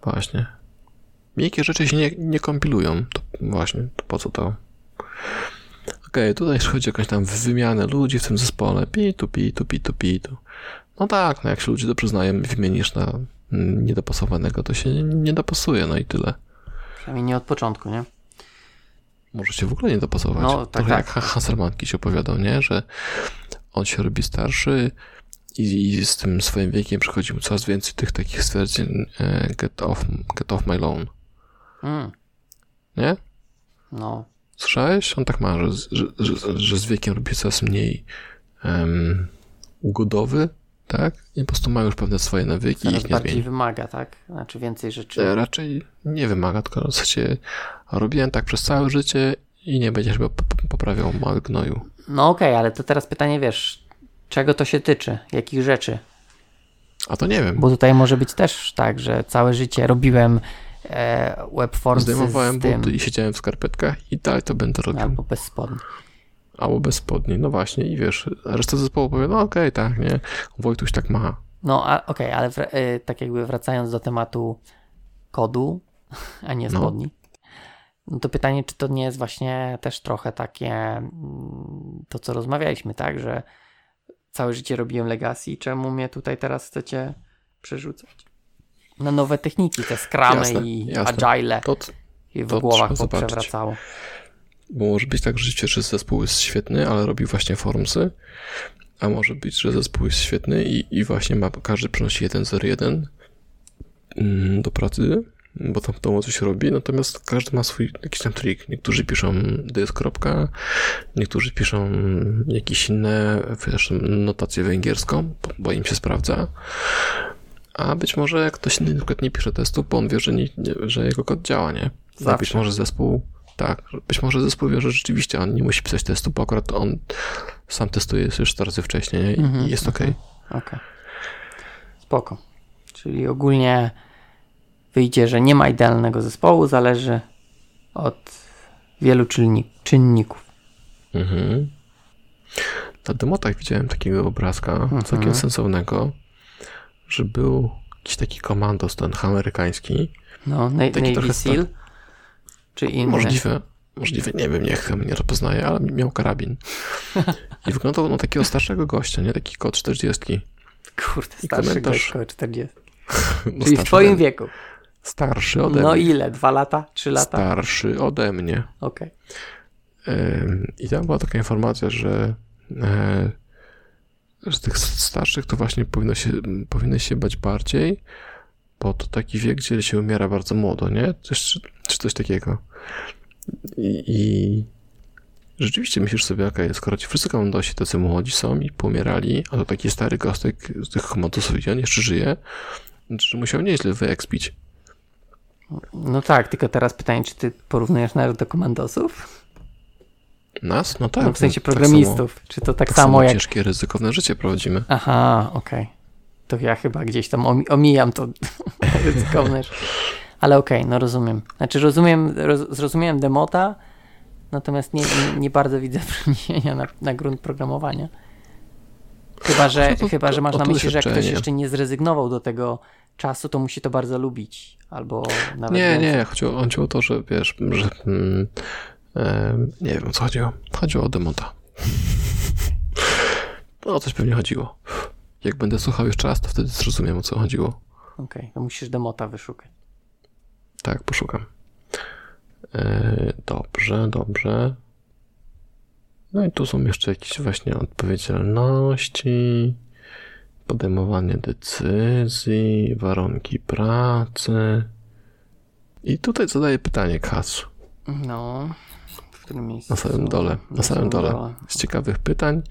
Właśnie. Miękkie rzeczy się nie, nie kompilują. To właśnie, to po co to? Okej, tutaj jeśli chodzi o jakąś tam wymianę ludzi w tym zespole. Pitu, pitu, pitu, pitu. No tak, no jak się ludzie dobrze znają wymienisz na niedopasowanego, to się nie, nie dopasuje, no i tyle. Przynajmniej nie od początku, nie? Może się w ogóle nie dopasować. No, tak, Trochę tak. jak Ha- Hasselmanki się opowiadał, nie? Że on się robi starszy i, i z tym swoim wiekiem przychodzi mu coraz więcej tych takich stwierdzeń e, get off, get off my lawn. Mm, Nie? no, Słyszałeś? On tak ma, że, że, że, że z wiekiem robi coraz mniej um, ugodowy, tak? I po prostu ma już pewne swoje nawyki i ich nie bardziej zmieni. wymaga, tak? Znaczy więcej rzeczy. E, Raczej nie wymaga, tylko w zasadzie robiłem tak przez całe życie i nie będziesz p- poprawiał mały gnoju. No okej, ale to teraz pytanie, wiesz, czego to się tyczy? Jakich rzeczy? A to nie wiem. Bo tutaj może być też tak, że całe życie robiłem e, webformsy Zdejmowałem z tym, buty i siedziałem w skarpetkach i dalej to będę robił. albo bez spodni. Albo bez spodni. No właśnie i wiesz, reszta zespołu powie, no okej, tak, nie? Wojtuś tak ma. No okej, ale wra- e, tak jakby wracając do tematu kodu, a nie No. spodni. No to pytanie, czy to nie jest właśnie też trochę takie mm, to, co rozmawialiśmy, tak, że całe życie robiłem legacy, czemu mnie tutaj teraz chcecie przerzucać? Na nowe techniki, te Jasne, i jasne. agile To, i w to głowach poprzewracało. bo może być tak, że rzeczywiście zespół jest świetny, ale robi właśnie formsy, a może być, że zespół jest świetny i, i właśnie ma, każdy przynosi 1.01 mm, do pracy, bo tam w domu coś robi, natomiast każdy ma swój jakiś tam trik. Niektórzy piszą dys. kropka, niektórzy piszą jakieś inne wiesz, notacje węgierską, bo im się sprawdza. A być może ktoś inny na nie pisze testu, bo on wie, że, nie, że jego kod działa, nie? A Zawsze. być może zespół, tak, być może zespół wie, że rzeczywiście on nie musi pisać testu, bo akurat on sam testuje już 4 razy wcześniej nie? I, Mhm, i jest okej. Okej. Spoko. Czyli ogólnie wyjdzie, że nie ma idealnego zespołu, zależy od wielu czynni- czynników. Mhm. Na demotach widziałem takiego obrazka, całkiem Mhm. sensownego, że był jakiś taki komandos ten amerykański. No, na, Taki Navy trochę Seal, czy inny. Możliwe, możliwe, nie wiem, niech mnie nie rozpoznaje, ale miał karabin. I wyglądał na takiego starszego gościa, nie? Taki kot 40. Kurde, starszy komentarz. gość koło 40. No, Czyli w twoim wieku. Starszy ode No mnie. ile? Dwa lata? Trzy lata? Starszy ode mnie. Okej. Ym, I tam była taka informacja, że, e, że tych starszych to właśnie powinno się, powinno się bać bardziej, bo to taki wiek, gdzie się umiera bardzo młodo, nie? Czy, czy coś takiego. I, I rzeczywiście myślisz sobie, okej, skoro ci wszyscy komandosi tacy młodzi są i pomierali, a to taki stary gostek z tych komandosów i on jeszcze żyje, czy musiał nieźle wyekspić. No tak, tylko teraz pytanie, czy ty porównujesz nas do komandosów? Nas? No tak. no w sensie tak samo- programistów. czy to tak, Tak samo, samo jak... ciężkie, ryzykowne życie prowadzimy. Aha, okej. To ja chyba gdzieś tam omi- omijam to ryzykowne. Ale okej, no rozumiem. Znaczy rozumiem, roz, zrozumiałem demota, natomiast nie, nie, nie bardzo widzę przeniesienia na, na grunt programowania. Chyba, że, No to- chyba, że masz na myśli, że jak ktoś jeszcze nie zrezygnował do tego czasu, to musi to bardzo lubić. Albo nawet Nie, więcej. nie, chodziło, chodziło o to, że wiesz, że mm, nie wiem o co chodziło. Chodziło o demota. No o coś pewnie chodziło. Jak będę słuchał jeszcze raz, to wtedy zrozumiem o co chodziło. Okej, to musisz demota wyszukać. Tak, poszukam. E, dobrze, dobrze. No i tu są jeszcze jakieś właśnie odpowiedzialności, podejmowanie decyzji, warunki pracy. I tutaj zadaję pytanie Kas. No, w którym miejscu? Na samym dole, na samym dole. Z ciekawych pytań,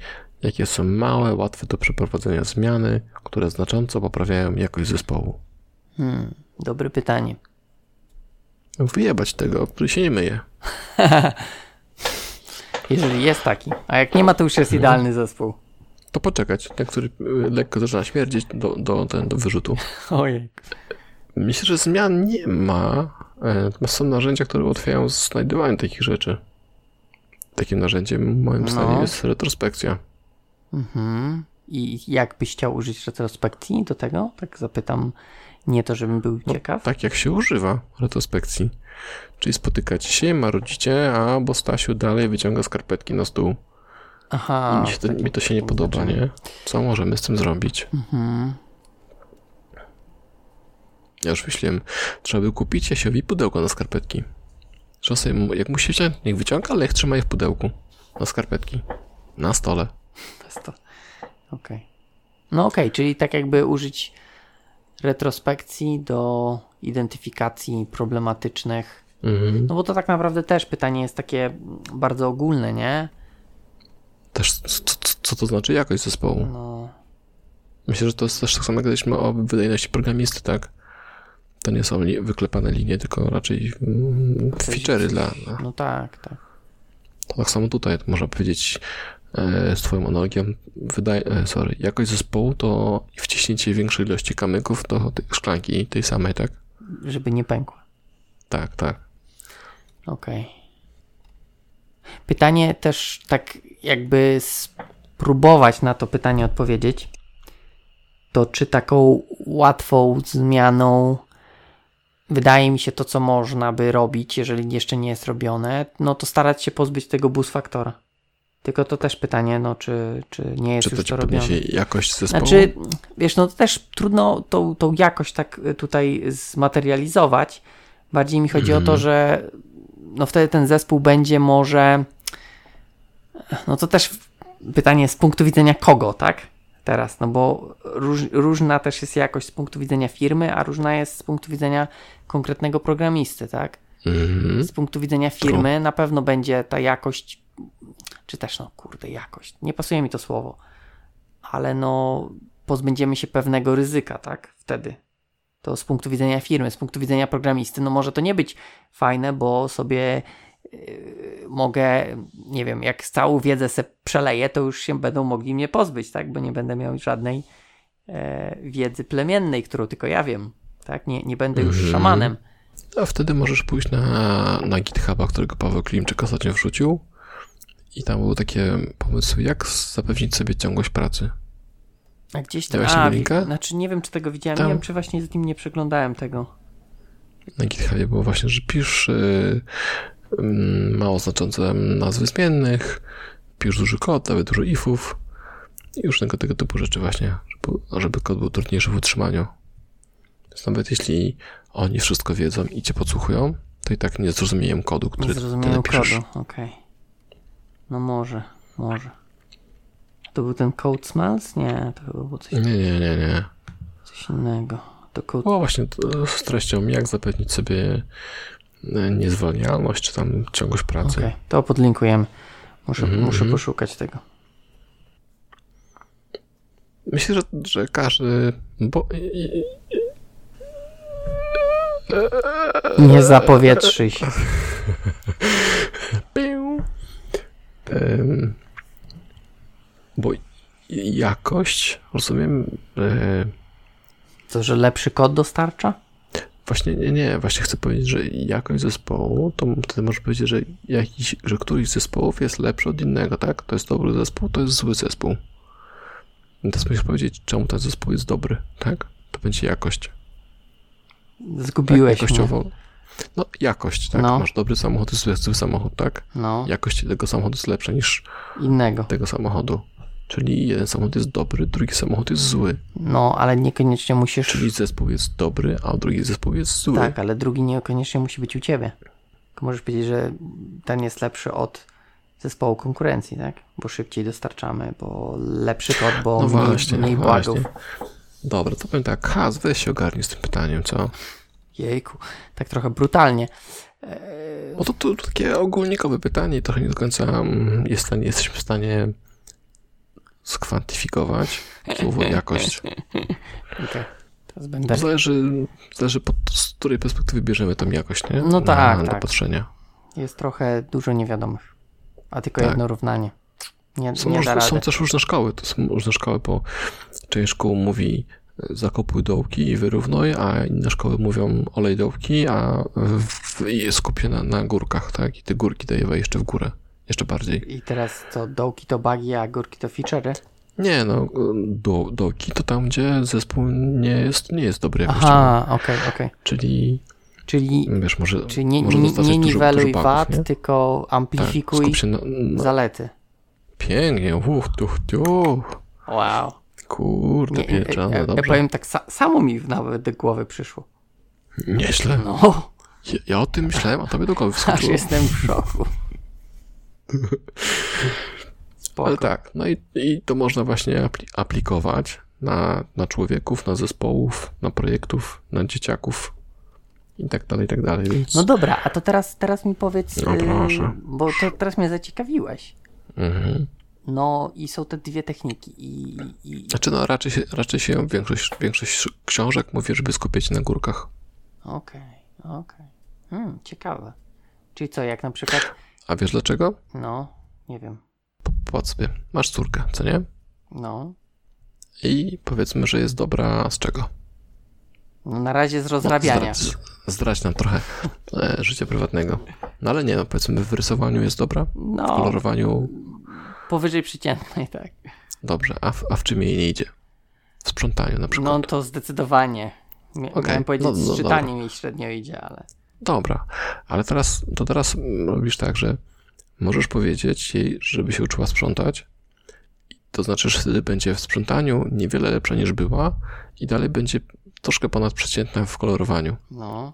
jakie są małe, łatwe do przeprowadzenia zmiany, które znacząco poprawiają jakość zespołu. Hmm, dobre pytanie. Wyjebać tego, który się nie myje. Jeżeli jest taki. A jak nie ma, to już jest idealny zespół. To poczekać, ten, który y, lekko zaczyna śmierdzić do, do, ten, do wyrzutu. Ojej. Myślę, że zmian nie ma. e, są narzędzia, które ułatwiają znajdywanie takich rzeczy. Takim narzędziem moim No. zdaniem jest retrospekcja. Mhm. I jak byś chciał użyć retrospekcji do tego? Tak zapytam. Nie to, żebym był No, ciekaw. Tak jak się używa retrospekcji. Czyli spotykacie się, marudzicie, a bo Stasiu dalej wyciąga skarpetki na stół. Aha. Mi, to, takie- mi to się nie podoba, znaczenie. nie? Co możemy z tym zrobić? Mhm. Ja już myślałem, trzeba by kupić Jasiowi pudełko na skarpetki. Że sobie, jak musi wziąć, niech wyciąga, ale niech trzyma je w pudełku. Na skarpetki. Na stole. To jest to. Okej. No okej, czyli tak jakby użyć retrospekcji do identyfikacji problematycznych. Mhm. No bo to tak naprawdę też pytanie jest takie bardzo ogólne, nie? Też, co, co, to znaczy jakość zespołu? No. Myślę, że to jest też tak samo, jak o wydajności programisty, tak? To nie są li- wyklepane linie, tylko raczej mm, feature'y dla, dla... No tak, tak. To tak samo tutaj, można powiedzieć e, z twoją analogią, wydaje, e, sorry, jakość zespołu to wciśnięcie większej ilości kamyków do tej szklanki tej samej, tak? Żeby nie pękła. Tak, tak. Okej. Pytanie też tak jakby spróbować na to pytanie odpowiedzieć, to czy taką łatwą zmianą wydaje mi się to, co można by robić, jeżeli jeszcze nie jest robione, no to starać się pozbyć tego bus faktora. Tylko to też pytanie, no czy, czy nie jest Czy to już to robione. podniesie jakość zespołu? Znaczy, wiesz, no to też trudno tą, tą jakość tak y, tutaj zmaterializować. Bardziej mi chodzi o to, Mhm. że no wtedy ten zespół będzie może. No to też pytanie z punktu widzenia kogo, tak? Teraz, no bo róż, różna też jest jakość z punktu widzenia firmy, a różna jest z punktu widzenia konkretnego programisty, tak? Mhm. Z punktu widzenia firmy na pewno będzie ta jakość, czy też, no kurde, jakość. Nie pasuje mi to słowo, ale no pozbędziemy się pewnego ryzyka, tak? Wtedy. To z punktu widzenia firmy, z punktu widzenia programisty, no może to nie być fajne, bo sobie mogę, nie wiem, jak całą wiedzę se przeleję, to już się będą mogli mnie pozbyć, tak? Bo nie będę miał żadnej e, wiedzy plemiennej, którą tylko ja wiem. Tak? Nie, nie będę już Mhm. szamanem. A wtedy możesz pójść na, na GitHuba, którego Paweł Klimczyk ostatnio wrzucił. I tam były takie pomysły, jak zapewnić sobie ciągłość pracy. A gdzieś tam. Dałeś A, linka? znaczy nie wiem, czy tego widziałem. Tam. Nie wiem, czy właśnie z nim nie przeglądałem tego. Na GitHubie było właśnie, że pisz y, mm, mało znaczące nazwy zmiennych, pisz duży kod, nawet dużo ifów i różnego tego typu rzeczy właśnie, żeby, żeby kod był trudniejszy w utrzymaniu. Więc nawet jeśli oni wszystko wiedzą i cię podsłuchują, to i tak nie zrozumieją kodu, który Nie ty kodu. Okej. No może, może. To był ten Code Smells? Nie, to chyba było coś, Nie, nie, nie, nie. coś innego. To Code... Było właśnie to z treścią, jak zapewnić sobie niezwalnialność, czy tam ciągłość pracy. Okej, to podlinkujemy. Muszę, Mhm, muszę mhm. poszukać tego. Myślę, że, że każdy. Bo, Nie zapowietrzyj się. Bo jakość, rozumiem, e, To, że lepszy kod dostarcza? Właśnie nie, nie, właśnie chcę powiedzieć, że jakość zespołu, to wtedy możesz powiedzieć, że jakiś, że któryś z zespołów jest lepszy od innego, tak? To jest dobry zespół, to jest zły zespół. I teraz musisz powiedzieć, czemu ten zespół jest dobry, tak? To będzie jakość. Zgubiłeś tak, mnie. jakościowo. No, jakość, tak? No. Masz dobry samochód, jest zły, zły samochód, tak? No, Jakość tego samochodu jest lepsza niż innego. tego samochodu. Czyli jeden samochód jest dobry, drugi samochód jest zły. No, ale niekoniecznie musisz... Czyli zespół jest dobry, a drugi zespół jest zły. Tak, ale drugi niekoniecznie musi być u ciebie. Tylko możesz powiedzieć, że ten jest lepszy od zespołu konkurencji, tak? Bo szybciej dostarczamy, bo lepszy kod, bo No mniej, właśnie, mniej właśnie. bugów. Dobra, to powiem tak, Has, weź się ogarnij z tym pytaniem, co? Jejku, tak trochę brutalnie. Bo to, to, to takie ogólnikowe pytanie trochę nie do końca mm, jest jesteśmy w stanie skwantyfikować słowo jakość. Bo będę... zależy, zależy pod, z której perspektywy bierzemy tą jakość, nie? No tak, Na, do tak. patrzenia. Jest trochę dużo niewiadomych, a tylko Tak. jedno równanie. Nie, Są, nie rady. są też różne szkoły. To są różne szkoły, bo część szkół mówi e, zakopuj dołki i wyrównuj, a inne szkoły mówią olej dołki, a w, i skup się na, górkach, tak? I te górki dajewaj jeszcze w górę. Jeszcze bardziej. I teraz co, dołki to bugi, a górki to feature'y? Nie, no, do, dołki to tam, gdzie zespół nie jest, nie jest dobry jakościowo. Aha, okej, okej. Czyli, Czyli, wiesz, może, czyli nie, może nie, dużo- niweluj dużo bugów, wad, nie? tylko tak, amplifikuj się na, na zalety. pięknie, uch, tuch, tuch. Wow. Kurde, Nie, pieczone, ja, ja dobrze. powiem tak, sa, samo mi nawet do głowy przyszło. Nieźle. No, Ja, ja o tym myślałem, a tobie do głowy aż wskoczyło. jestem w szoku. Spoko. Ale tak, no i, i to można właśnie apli- aplikować na, na człowieków, na zespołów, na projektów, na dzieciaków i tak dalej, i tak dalej, więc... No dobra, a to teraz, teraz mi powiedz, No proszę. bo to teraz mnie zaciekawiłeś. Mhm. No i są te dwie techniki i, i Znaczy no raczej się, raczej się większość, większość książek mówi, żeby skupiać się na górkach. okej, okej. Hmm, ciekawe. Czyli co, jak na przykład, A wiesz dlaczego? no, nie wiem, Po- Popatrz sobie, masz córkę, co nie? no, I powiedzmy, że jest dobra z czego? no na razie z rozrabiania. Zdradź, zdradź nam trochę e, życia prywatnego. No ale nie, no powiedzmy w rysowaniu jest dobra, w No, kolorowaniu powyżej przeciętnej, tak. dobrze, a w, a w czym jej nie idzie? W sprzątaniu na przykład. No to zdecydowanie. Mia- Miałem powiedzieć, no, no, z czytaniem jej średnio idzie, ale... Dobra, ale teraz, to teraz robisz tak, że możesz powiedzieć jej, żeby się uczyła sprzątać. To znaczy, że wtedy będzie w sprzątaniu niewiele lepsza niż była i dalej będzie troszkę ponadprzeciętna w kolorowaniu. No,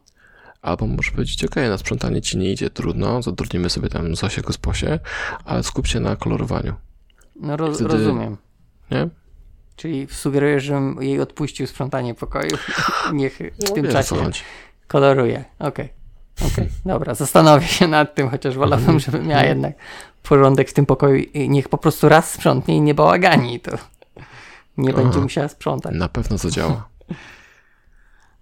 Albo możesz powiedzieć, ok, na sprzątanie ci nie idzie, trudno, zatrudnimy sobie tam Zosię Gosposie, ale skup się na kolorowaniu, no roz, Wtedy- rozumiem. nie? Czyli sugerujesz, żebym jej odpuścił sprzątanie pokoju niech w tym Wiesz, o co czasie chodzi. Koloruje. Okej, okej, dobra, zastanowię się nad tym, chociaż wolałbym, żeby miała jednak porządek w tym pokoju i niech po prostu raz sprzątnie i nie bałagani, to nie będzie musiała sprzątać. Na pewno zadziała.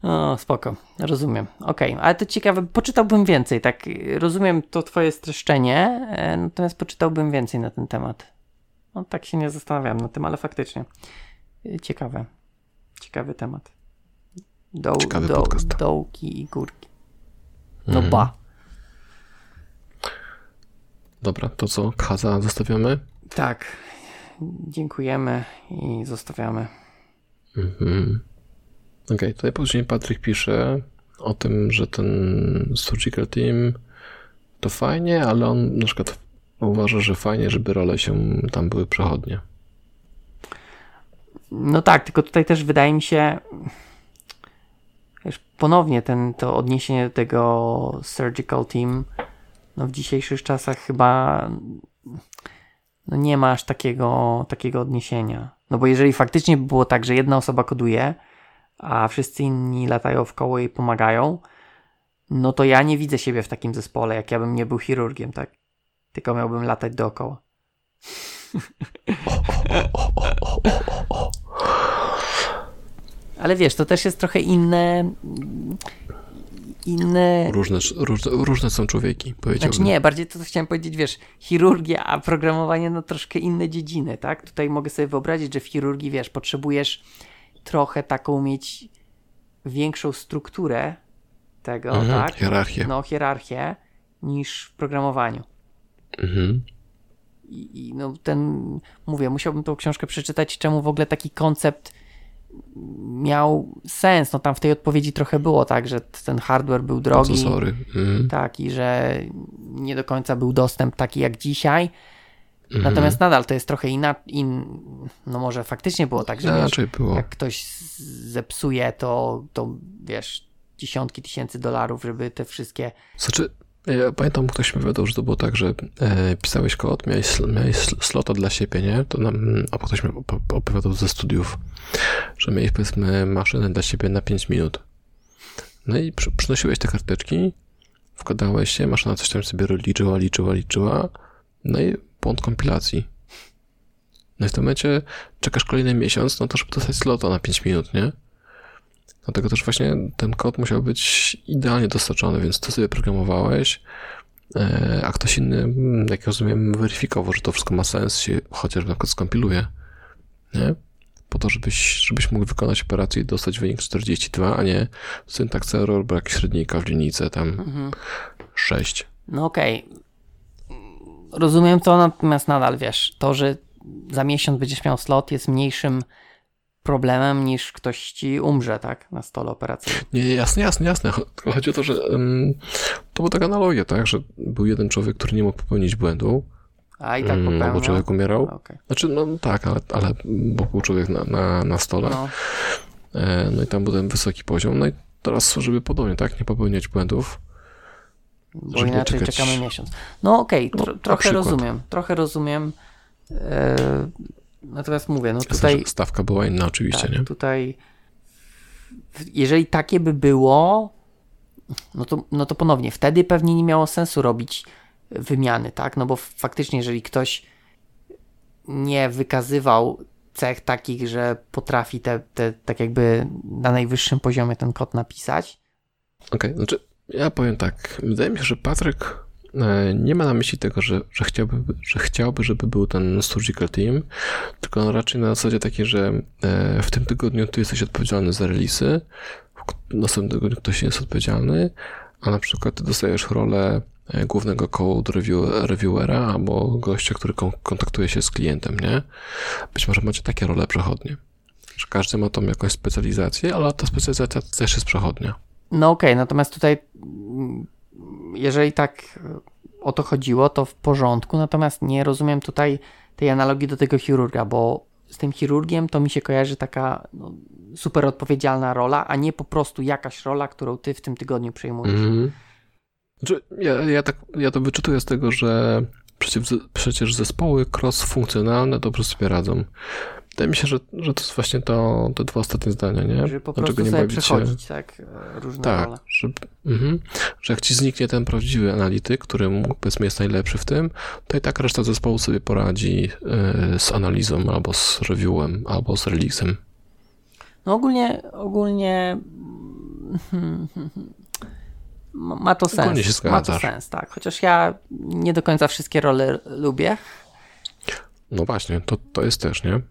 O, spoko, rozumiem. Okej, ale to ciekawe, poczytałbym więcej, tak, rozumiem to twoje streszczenie, e, natomiast poczytałbym więcej na ten temat. No tak się nie zastanawiałem nad tym, ale faktycznie y, ciekawe. Ciekawy temat. Doł, Ciekawy doł, podcast. Dołki i górki. No Mhm. ba. Dobra, to co? Kaza zostawiamy? Tak. Dziękujemy i zostawiamy. Mhm. Okej, tutaj później Patryk pisze o tym, że ten Surgical Team to fajnie, ale on na przykład uważa, że fajnie, żeby role się tam były przechodnie. No tak, tylko tutaj też wydaje mi się, ponownie ten, to odniesienie do tego surgical team, no w dzisiejszych czasach chyba no nie ma aż takiego, takiego odniesienia. No bo jeżeli faktycznie by było tak, że jedna osoba koduje, a wszyscy inni latają w koło i pomagają, no to ja nie widzę siebie w takim zespole, jak ja bym nie był chirurgiem, tak? Tylko miałbym latać dookoła. Ale wiesz, to też jest trochę inne. Inne. Różne, różne, różne są człowieki, powiedziałbym. Znaczy nie, bardziej to, co chciałem powiedzieć, wiesz, chirurgia, a programowanie, no troszkę inne dziedziny, tak? Tutaj mogę sobie wyobrazić, że w chirurgii, wiesz, potrzebujesz trochę taką mieć większą strukturę tego, Mhm, tak? hierarchię. No, hierarchię, niż w programowaniu. Mhm. I, I no ten, mówię, musiałbym tą książkę przeczytać, czemu w ogóle taki koncept miał sens. No tam w tej odpowiedzi trochę było tak, że ten hardware był drogi. Procesory. Mhm. Tak, i że nie do końca był dostęp taki jak dzisiaj. Mhm. Natomiast nadal to jest trochę inaczej. In, no może faktycznie było tak, że wiesz, było. jak ktoś zepsuje, to, to wiesz, dziesiątki tysięcy dolarów, żeby te wszystkie. Znaczy, ja pamiętam, ktoś mi wiadomo, że to było tak, że e, pisałeś kod, miałeś, miałeś sl- slota dla siebie, nie? To nam, a ktoś mi op- opowiadał ze studiów, że miałeś, powiedzmy, maszynę dla siebie na 5 minut. No i przy, przynosiłeś te karteczki, wkładałeś się, maszyna coś tam sobie liczyła, liczyła, liczyła, no i błąd kompilacji. No i w tym momencie czekasz kolejny miesiąc, no to żeby dostać slota na 5 minut, nie? Dlatego też właśnie ten kod musiał być idealnie dostarczony, więc to sobie programowałeś, e, a ktoś inny, mm, jak rozumiem, weryfikował, że to wszystko ma sens, chociaż na przykład skompiluje, nie? Po to, żebyś, żebyś mógł wykonać operację i dostać wynik 42, a nie syntax error, brak średnika w linijce tam Mhm. 6. No okej. Rozumiem to, natomiast nadal wiesz, to, że za miesiąc będziesz miał slot, jest mniejszym problemem niż ktoś ci umrze, tak? Na stole operacyjnym. Nie, jasne, jasne, jasne. Chodzi o to, że ym, to była taka analogia, tak, że był jeden człowiek, który nie mógł popełnić błędu, A i tak mm, popełniał. bo człowiek umierał. Okej. Znaczy, no tak, ale, ale bo był człowiek na, na, na stole. No, E, No i tam był ten wysoki poziom. No i teraz, żeby podobnie, tak, nie popełniać błędów. bo Żeby inaczej czekać- czekamy miesiąc. No okej, No, tro, na trochę przykład. rozumiem. Trochę rozumiem. E, natomiast mówię, no tutaj stawka była inna oczywiście, tak, nie? tutaj jeżeli takie by było, no to, no to ponownie, wtedy pewnie nie miało sensu robić wymiany, tak? No bo faktycznie, jeżeli ktoś nie wykazywał cech takich, że potrafi te, te tak jakby na najwyższym poziomie ten kod napisać, Okej, znaczy ja powiem tak. Wydaje mi się, że Patryk nie ma na myśli tego, że, że, chciałby, że chciałby, żeby był ten surgical team, tylko raczej na zasadzie takiej, że e, w tym tygodniu ty jesteś odpowiedzialny za releasy, w następnym tygodniu ktoś jest odpowiedzialny, a na przykład ty dostajesz rolę e, głównego code review, reviewera albo gościa, który kon- kontaktuje się z klientem, nie? Być może macie takie role przechodnie. Że każdy ma tą jakąś specjalizację, ale ta specjalizacja też jest przechodnia. no okej, natomiast tutaj mm, jeżeli tak e, o to chodziło, to w porządku, natomiast nie rozumiem tutaj tej analogii do tego chirurga, bo z tym chirurgiem to mi się kojarzy taka no, super odpowiedzialna rola, a nie po prostu jakaś rola, którą ty w tym tygodniu przejmujesz. Mhm. Znaczy, ja, ja, tak, ja to wyczytuję z tego, że przecież, przecież zespoły cross-funkcjonalne dobrze sobie radzą. Wydaje mi się, że, że to jest właśnie to, te dwa ostatnie zdania, nie? Żeby po Dlaczego prostu nie sobie bawić przechodzić, tak, e, różne Tak, role. że, mhm, że jak ci zniknie ten prawdziwy analityk, który powiedzmy jest najlepszy w tym, to i tak reszta zespołu sobie poradzi y, z analizą, albo z reviewem, albo z releasem. No ogólnie, ogólnie ma to Ogólnie sens. się ma to sens, tak. Chociaż ja nie do końca wszystkie role lubię. No właśnie, to, to jest też, nie?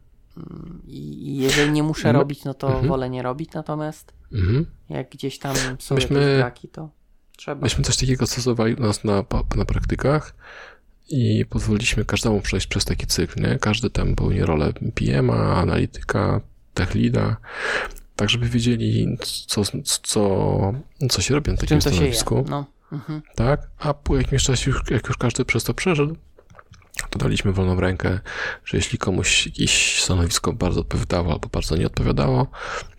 I jeżeli nie muszę My- robić, no to Mhm. wolę nie robić, natomiast Mhm. jak gdzieś tam są Myśmy- jakieś braki, to trzeba. Myśmy coś takiego stosowali u nas na, na praktykach i pozwoliliśmy każdemu przejść przez taki cykl, nie? Każdy tam pełni rolę PM-a, analityka, tech leada, tak żeby wiedzieli, co, co, co się robi na takim stanowisku. No. Mhm. tak? A po jakimś czasie, jak już każdy przez to przeszedł, daliśmy wolną rękę, że jeśli komuś jakieś stanowisko bardzo odpowiadało albo bardzo nie odpowiadało,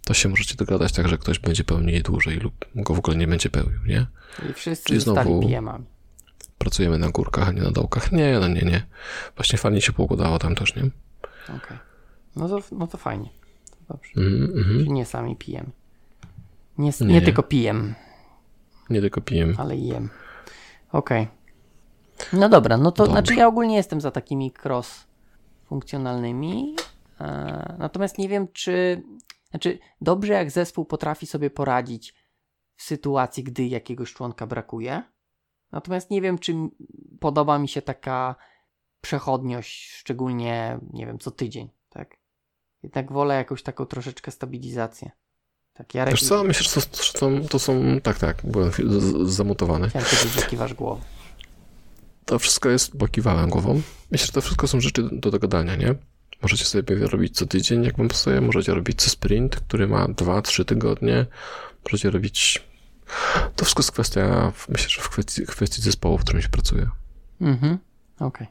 to się możecie dogadać tak, że ktoś będzie pełnił dłużej lub go w ogóle nie będzie pełnił, nie? I wszyscy Czyli znowu-. Pracujemy na górkach, a nie na dołkach. Nie, no nie, nie. Właśnie fajnie się poukładało tam też, nie? Okej. No, to, no to fajnie. To dobrze. Czyli nie sami PM. Nie, nie, Nie, tylko PM, Nie tylko pijem. ale jem. Okej. No dobra, no to Dobrze. znaczy ja ogólnie jestem za takimi cross-funkcjonalnymi. E, natomiast nie wiem, czy. Znaczy, dobrze jak zespół potrafi sobie poradzić w sytuacji, gdy jakiegoś członka brakuje. Natomiast nie wiem, czy podoba mi się taka przechodniość, szczególnie, nie wiem, co tydzień, tak? Jednak wolę jakąś taką troszeczkę stabilizację. Tak, Jarek, Wiesz co? Myślę, że to, to, to są... Tak, tak, byłem chwil- z- z- zamutowany. Chciałem powiedzieć, że kiwasz głową. To wszystko jest, bo kiwałem głową. Myślę, że to wszystko są rzeczy do dogadania, nie? Możecie sobie robić co tydzień, jak wam pasuje. Możecie robić co sprint, który ma 2-3 tygodnie. Możecie robić... To wszystko jest kwestia, myślę, że w kwestii, kwestii zespołu, w którym się pracuje. Mhm, okej.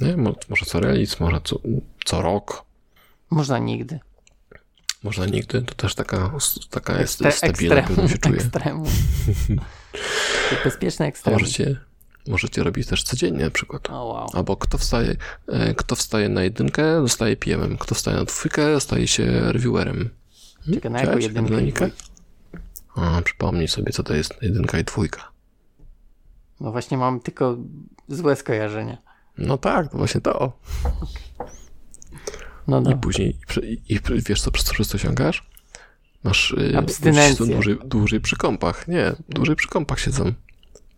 Nie? Mo- Może co release, może co, co rok. Można nigdy. Można nigdy. To też taka, taka jest stabilna, pewnie się czuje. ekstremum. Bezpieczne ekstremum. możecie, możecie robić też codziennie na przykład. O wow. Albo kto wstaje, e, kto wstaje na jedynkę, zostaje PM-em. Kto wstaje na dwójkę, staje się reviewerem. Czekaj, na jaką jedynkę i? A, przypomnij sobie, co to jest jedynka i dwójka. No właśnie mam tylko złe skojarzenia. No tak, właśnie to. No I dobra. później, i, i wiesz co, przez co przez to osiągasz? Masz y, Abstynencję. dłużej, dłużej przy kąpach. Nie, dłużej przy kąpach siedzą.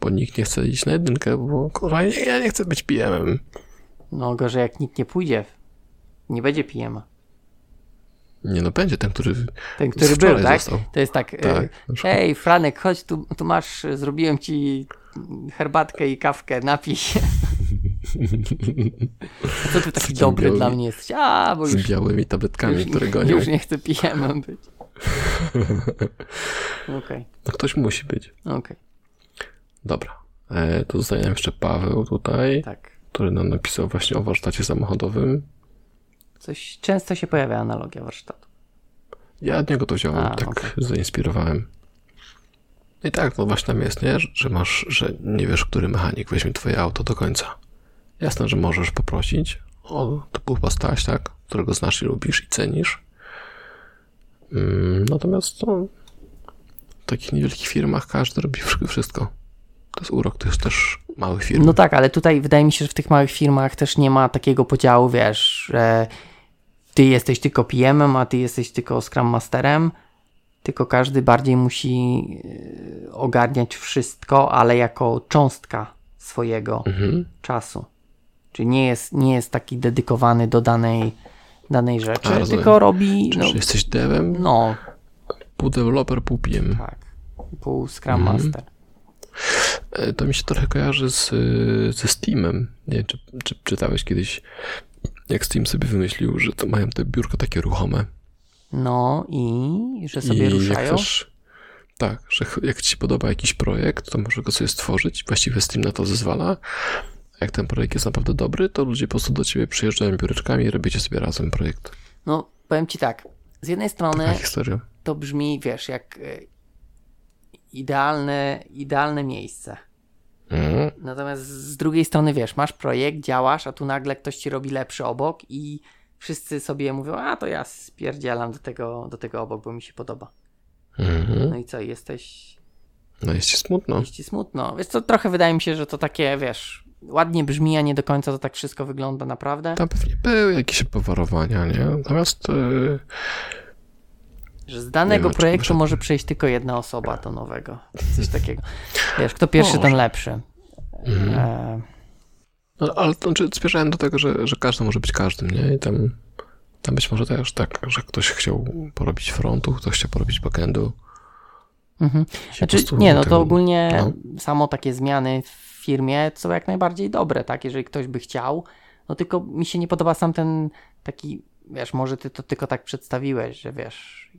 Bo nikt nie chce iść na jedynkę, bo kurwa, ja, nie chcę być PM-em. No gorzej jak nikt nie pójdzie. Nie będzie PM. Nie no, będzie ten, który Ten, który był, tak? został. To jest tak. Tak, e, przykład. Hej, Franek, chodź tu, tu masz, zrobiłem ci herbatkę i kawkę, napij się. A Co ty taki takim dobry białym- dla mnie jesteś? A, bo z już, białymi tabletkami, już, które gonią. już nie chcę PM być. Okej, No ktoś musi być. okej, Dobra. E, to zostaje nam jeszcze Paweł tutaj, tak. który nam napisał właśnie o warsztacie samochodowym. Coś często się pojawia analogia warsztatu. Ja od niego to wziąłem, A, tak okej. zainspirowałem. I tak, no właśnie tam jest, nie? Że- masz, że nie wiesz, który mechanik weźmie twoje auto do końca. Jasne, że możesz poprosić o typu Staś, tak? Którego znasz i lubisz i cenisz. Mm, natomiast no, w takich niewielkich firmach każdy robi wszy- wszystko. To jest urok, to jest też małych firm. No tak, ale tutaj wydaje mi się, że w tych małych firmach też nie ma takiego podziału, wiesz, że ty jesteś tylko PM-em, a ty jesteś tylko Scrum Masterem, tylko każdy bardziej musi e, ogarniać wszystko, ale jako cząstka swojego Mhm. czasu. Czyli nie jest, nie jest taki dedykowany do danej, danej rzeczy, A, tylko robi, Czy no, jesteś devem, no pół developer, pół PM. tak, pół Scrum Mhm. Master. E, To mi się trochę kojarzy z, y, ze Steamem. Nie wiem, czy, czy czytałeś kiedyś, jak Steam sobie wymyślił, że to mają te biurka takie ruchome. No i że sobie I ruszają. chcesz, tak, że jak ci się podoba jakiś projekt, to możesz go sobie stworzyć. Właściwie Steam na to zezwala. Jak ten projekt jest naprawdę dobry, to ludzie po prostu do ciebie przyjeżdżają biureczkami i robicie sobie razem projekt. No, powiem ci tak. Z jednej strony to brzmi, wiesz, jak e, idealne, idealne miejsce. Mhm. Natomiast z drugiej strony, wiesz, masz projekt, działasz, a tu nagle ktoś ci robi lepszy obok i wszyscy sobie mówią, a to ja spierdzielam do tego, do tego obok, bo mi się podoba. Mhm. No i co, jesteś, No jest ci smutno. jest ci smutno. Wiesz, to trochę wydaje mi się, że to takie, wiesz, ładnie brzmi, a nie do końca to tak wszystko wygląda naprawdę. Tam pewnie były jakieś powarowania, nie? Natomiast y, Że z danego Nie, projektu może- może przejść tylko jedna osoba do nowego. Coś takiego. Wiesz, kto pierwszy, ten lepszy. Mhm. E, No, ale to znaczy, zmierzałem do tego, że, że każdy może być każdym, nie? I tam Tam być może też tak, że ktoś chciał porobić frontu, ktoś chciał porobić backendu. Mhm. Znaczy, nie, no to ogólnie no. samo takie zmiany w firmie są jak najbardziej dobre, tak? Jeżeli ktoś by chciał. No tylko mi się nie podoba sam ten taki, wiesz, może ty to tylko tak przedstawiłeś, że wiesz,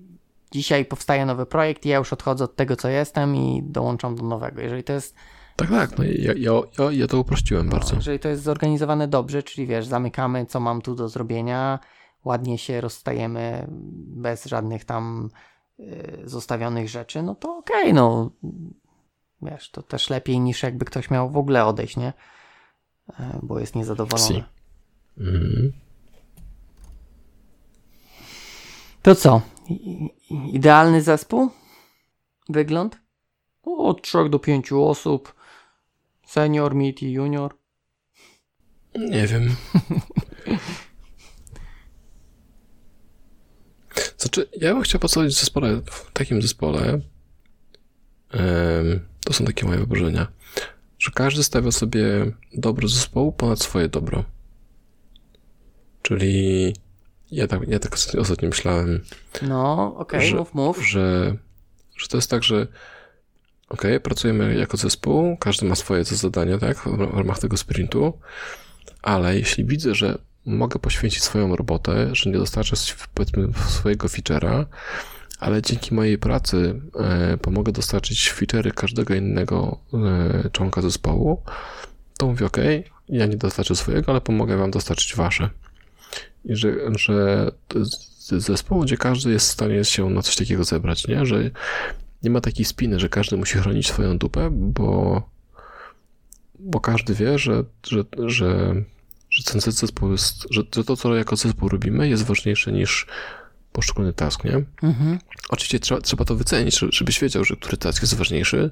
dzisiaj powstaje nowy projekt i ja już odchodzę od tego, co jestem i dołączam do nowego. Jeżeli to jest, Tak, tak, no ja, ja, ja, ja to uprościłem bardzo. jeżeli to jest zorganizowane dobrze, czyli wiesz, zamykamy, co mam tu do zrobienia, ładnie się rozstajemy bez żadnych tam y, zostawionych rzeczy, no to okej, no wiesz, to też lepiej niż jakby ktoś miał w ogóle odejść, nie? E, Bo jest niezadowolony. Si. Mhm. To co? Idealny zespół? Wygląd? Od 3 do 5 osób. Senior, mid i junior. Nie wiem. Znaczy, ja bym chciał pracować w zespole, w takim zespole. em, to są takie moje wyobrażenia, że każdy stawia sobie dobro zespołu ponad swoje dobro. Czyli ja tak, ja tak ostatnio myślałem, No, okej, Że- mów, mów. że, że to jest tak, że okej, pracujemy jako zespół, każdy ma swoje zadania, tak, w ramach tego sprintu, ale jeśli widzę, że mogę poświęcić swoją robotę, że nie dostarczę powiedzmy swojego feature'a, ale dzięki mojej pracy e, pomogę dostarczyć feature'y każdego innego e, członka zespołu, to mówię, ok, ja nie dostarczę swojego, ale pomogę wam dostarczyć wasze. Że, że zespół, gdzie każdy jest w stanie się na coś takiego zebrać, nie? Że nie ma takiej spiny, że każdy musi chronić swoją dupę, bo, bo każdy wie, że, że, że, że ten zespół jest, że to, co jako zespół robimy, jest ważniejsze niż poszczególny task, nie? Mhm. Oczywiście trzeba, trzeba to wycenić, żeby- żebyś wiedział, że który task jest ważniejszy.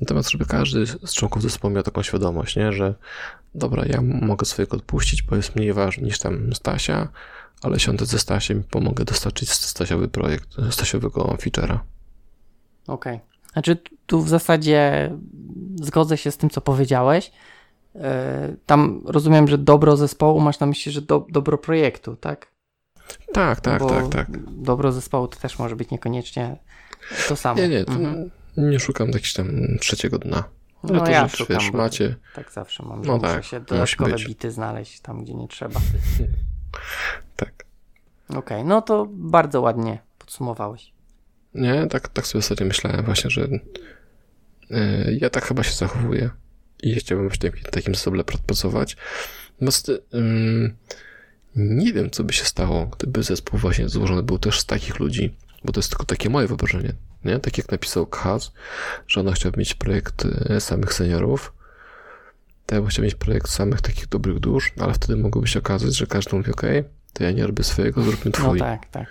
Natomiast żeby każdy z członków zespołu miał taką świadomość, nie? że dobra, ja mogę swojego odpuścić, bo jest mniej ważny niż tam Stasia, ale siądę ze Stasiem i pomogę dostarczyć Stasiowy projekt, Stasiowego feature'a. Okej. Znaczy, tu w zasadzie zgodzę się z tym, co powiedziałeś. E, Tam rozumiem, że dobro zespołu masz na myśli, że do, dobro projektu, tak? Tak, tak, Bo tak, tak. Dobro zespołu to też może być niekoniecznie to samo. Nie, nie, Mhm. nie szukam jakiegoś tam trzeciego dna. Ale No to, ja że szukam, wiesz, macie, Tak zawsze mam, No że muszę tak, się musi dodatkowe być. bity znaleźć tam, gdzie nie trzeba. tak. Okej, no to bardzo ładnie podsumowałeś. Nie, tak, tak sobie ostatnio myślałem właśnie, że e, ja tak chyba się zachowuję i chciałbym w takim, takim zasobie pracować. Natomiast ym, nie wiem, co by się stało, gdyby zespół właśnie złożony był też z takich ludzi, bo to jest tylko takie moje wyobrażenie, nie? Tak jak napisał Kaz, że ona chciała mieć projekt e, samych seniorów, to ja bym chciał mieć projekt samych takich dobrych dusz, ale wtedy mogłoby się okazać, że każdy mówi, ok, to ja nie robię swojego, zróbmy No twój. tak, tak.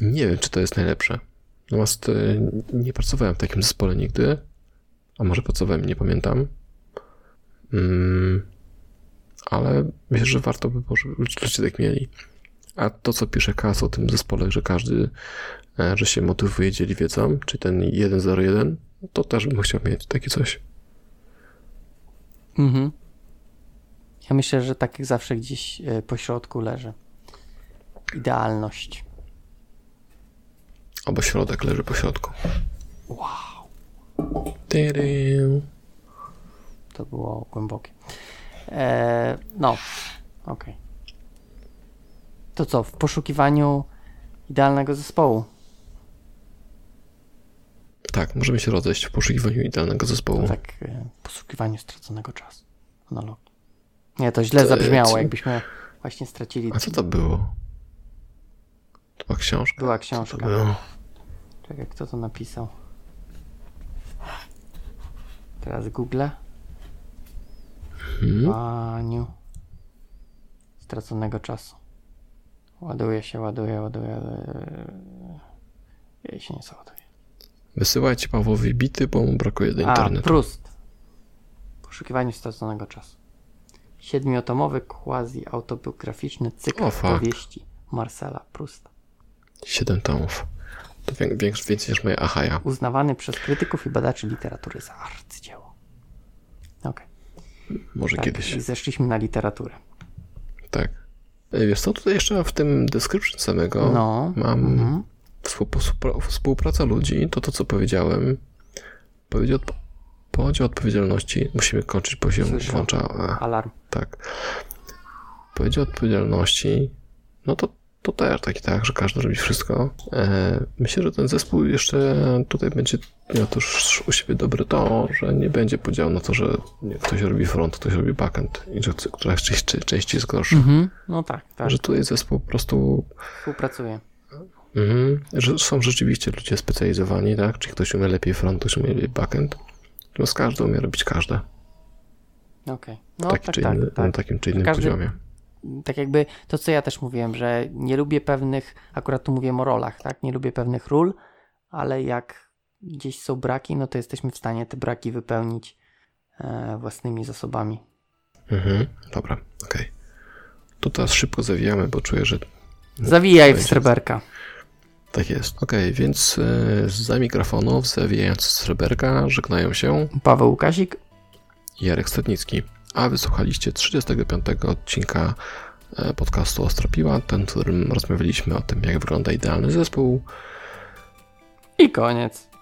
Nie wiem, czy to jest najlepsze. Natomiast e, nie pracowałem w takim zespole nigdy. A może pracowałem, nie pamiętam. Mm, ale myślę, że warto by było, żeby ludzie tak mieli. A to, co pisze Kas o tym zespole, że każdy, e, że się motywuje, dzieli wiedzą, czy ten 101, to też bym chciał mieć takie coś. Mhm. Ja myślę, że tak jak zawsze gdzieś e, po środku leży idealność. Albo środek leży po środku. Wow. Tyry. To było głębokie. E, no, okej. To co, w poszukiwaniu idealnego zespołu? Tak, możemy się rozejść w poszukiwaniu idealnego zespołu. Tak, e, w poszukiwaniu straconego czasu. Analogii. Nie, to źle To, zabrzmiało, co- jakbyśmy właśnie stracili. A co to było? To była książka. Była Co to książka. było? Czekaj, kto to napisał? Teraz Google. Hmm? Paniu. Straconego czasu. Ładuje się, ładuje, ładuje. ładuje. Jej się nie załaduje. Wysyłajcie Pawłowi bity, bo mu brakuje do A, internetu. Prust. Poszukiwaniu straconego czasu. Siedmiotomowy quasi-autobiograficzny cykl O, powieści Marcela Prusta. Siedem tomów. To wię- większy, więcej niż moje Ahaja. Uznawany przez krytyków i badaczy literatury za arcydzieło. Okej. Może Tak, kiedyś. i zeszliśmy na literaturę. Tak. Wiesz co, tutaj jeszcze w tym description samego No. mam Mhm. współpra- współpra- współpraca ludzi, to to co powiedziałem, powiedział podział odpowiedzialności, musimy kończyć, bo się Słyszę. włącza, e, Alarm. tak, podział odpowiedzialności, no to, to też taki tak, że każdy robi wszystko. E, myślę, że ten zespół jeszcze tutaj będzie miał też u siebie dobre to, że nie będzie podziału na to, że ktoś robi front, ktoś robi backend i że któraś część, część jest gorsza. Mhm. No tak, tak. Że tutaj zespół po prostu Współpracuję. Mhm. Że są rzeczywiście ludzie specjalizowani, tak? Czy ktoś umie lepiej front, ktoś umie lepiej backend. No z każdy umie robić każde. Okej. No Taki tak, czy tak, inny, tak. Na takim czy innym Każdy- poziomie. Tak jakby to, co ja też mówiłem, że nie lubię pewnych, akurat tu mówię o rolach, tak? Nie lubię pewnych ról, ale jak gdzieś są braki, no to jesteśmy w stanie te braki wypełnić e, własnymi zasobami. Mhm. Dobra, okej. To teraz szybko zawijamy, bo czuję, że Zawijaj w sreberka. tak jest. Okej, więc e, za mikrofonów, zawijając sreberka, żegnają się Paweł Łukasik. Jarek Stadnicki. A wysłuchaliście 35 odcinka e, podcastu Ostropiła, ten, w którym rozmawialiśmy o tym, jak wygląda idealny zespół. I koniec.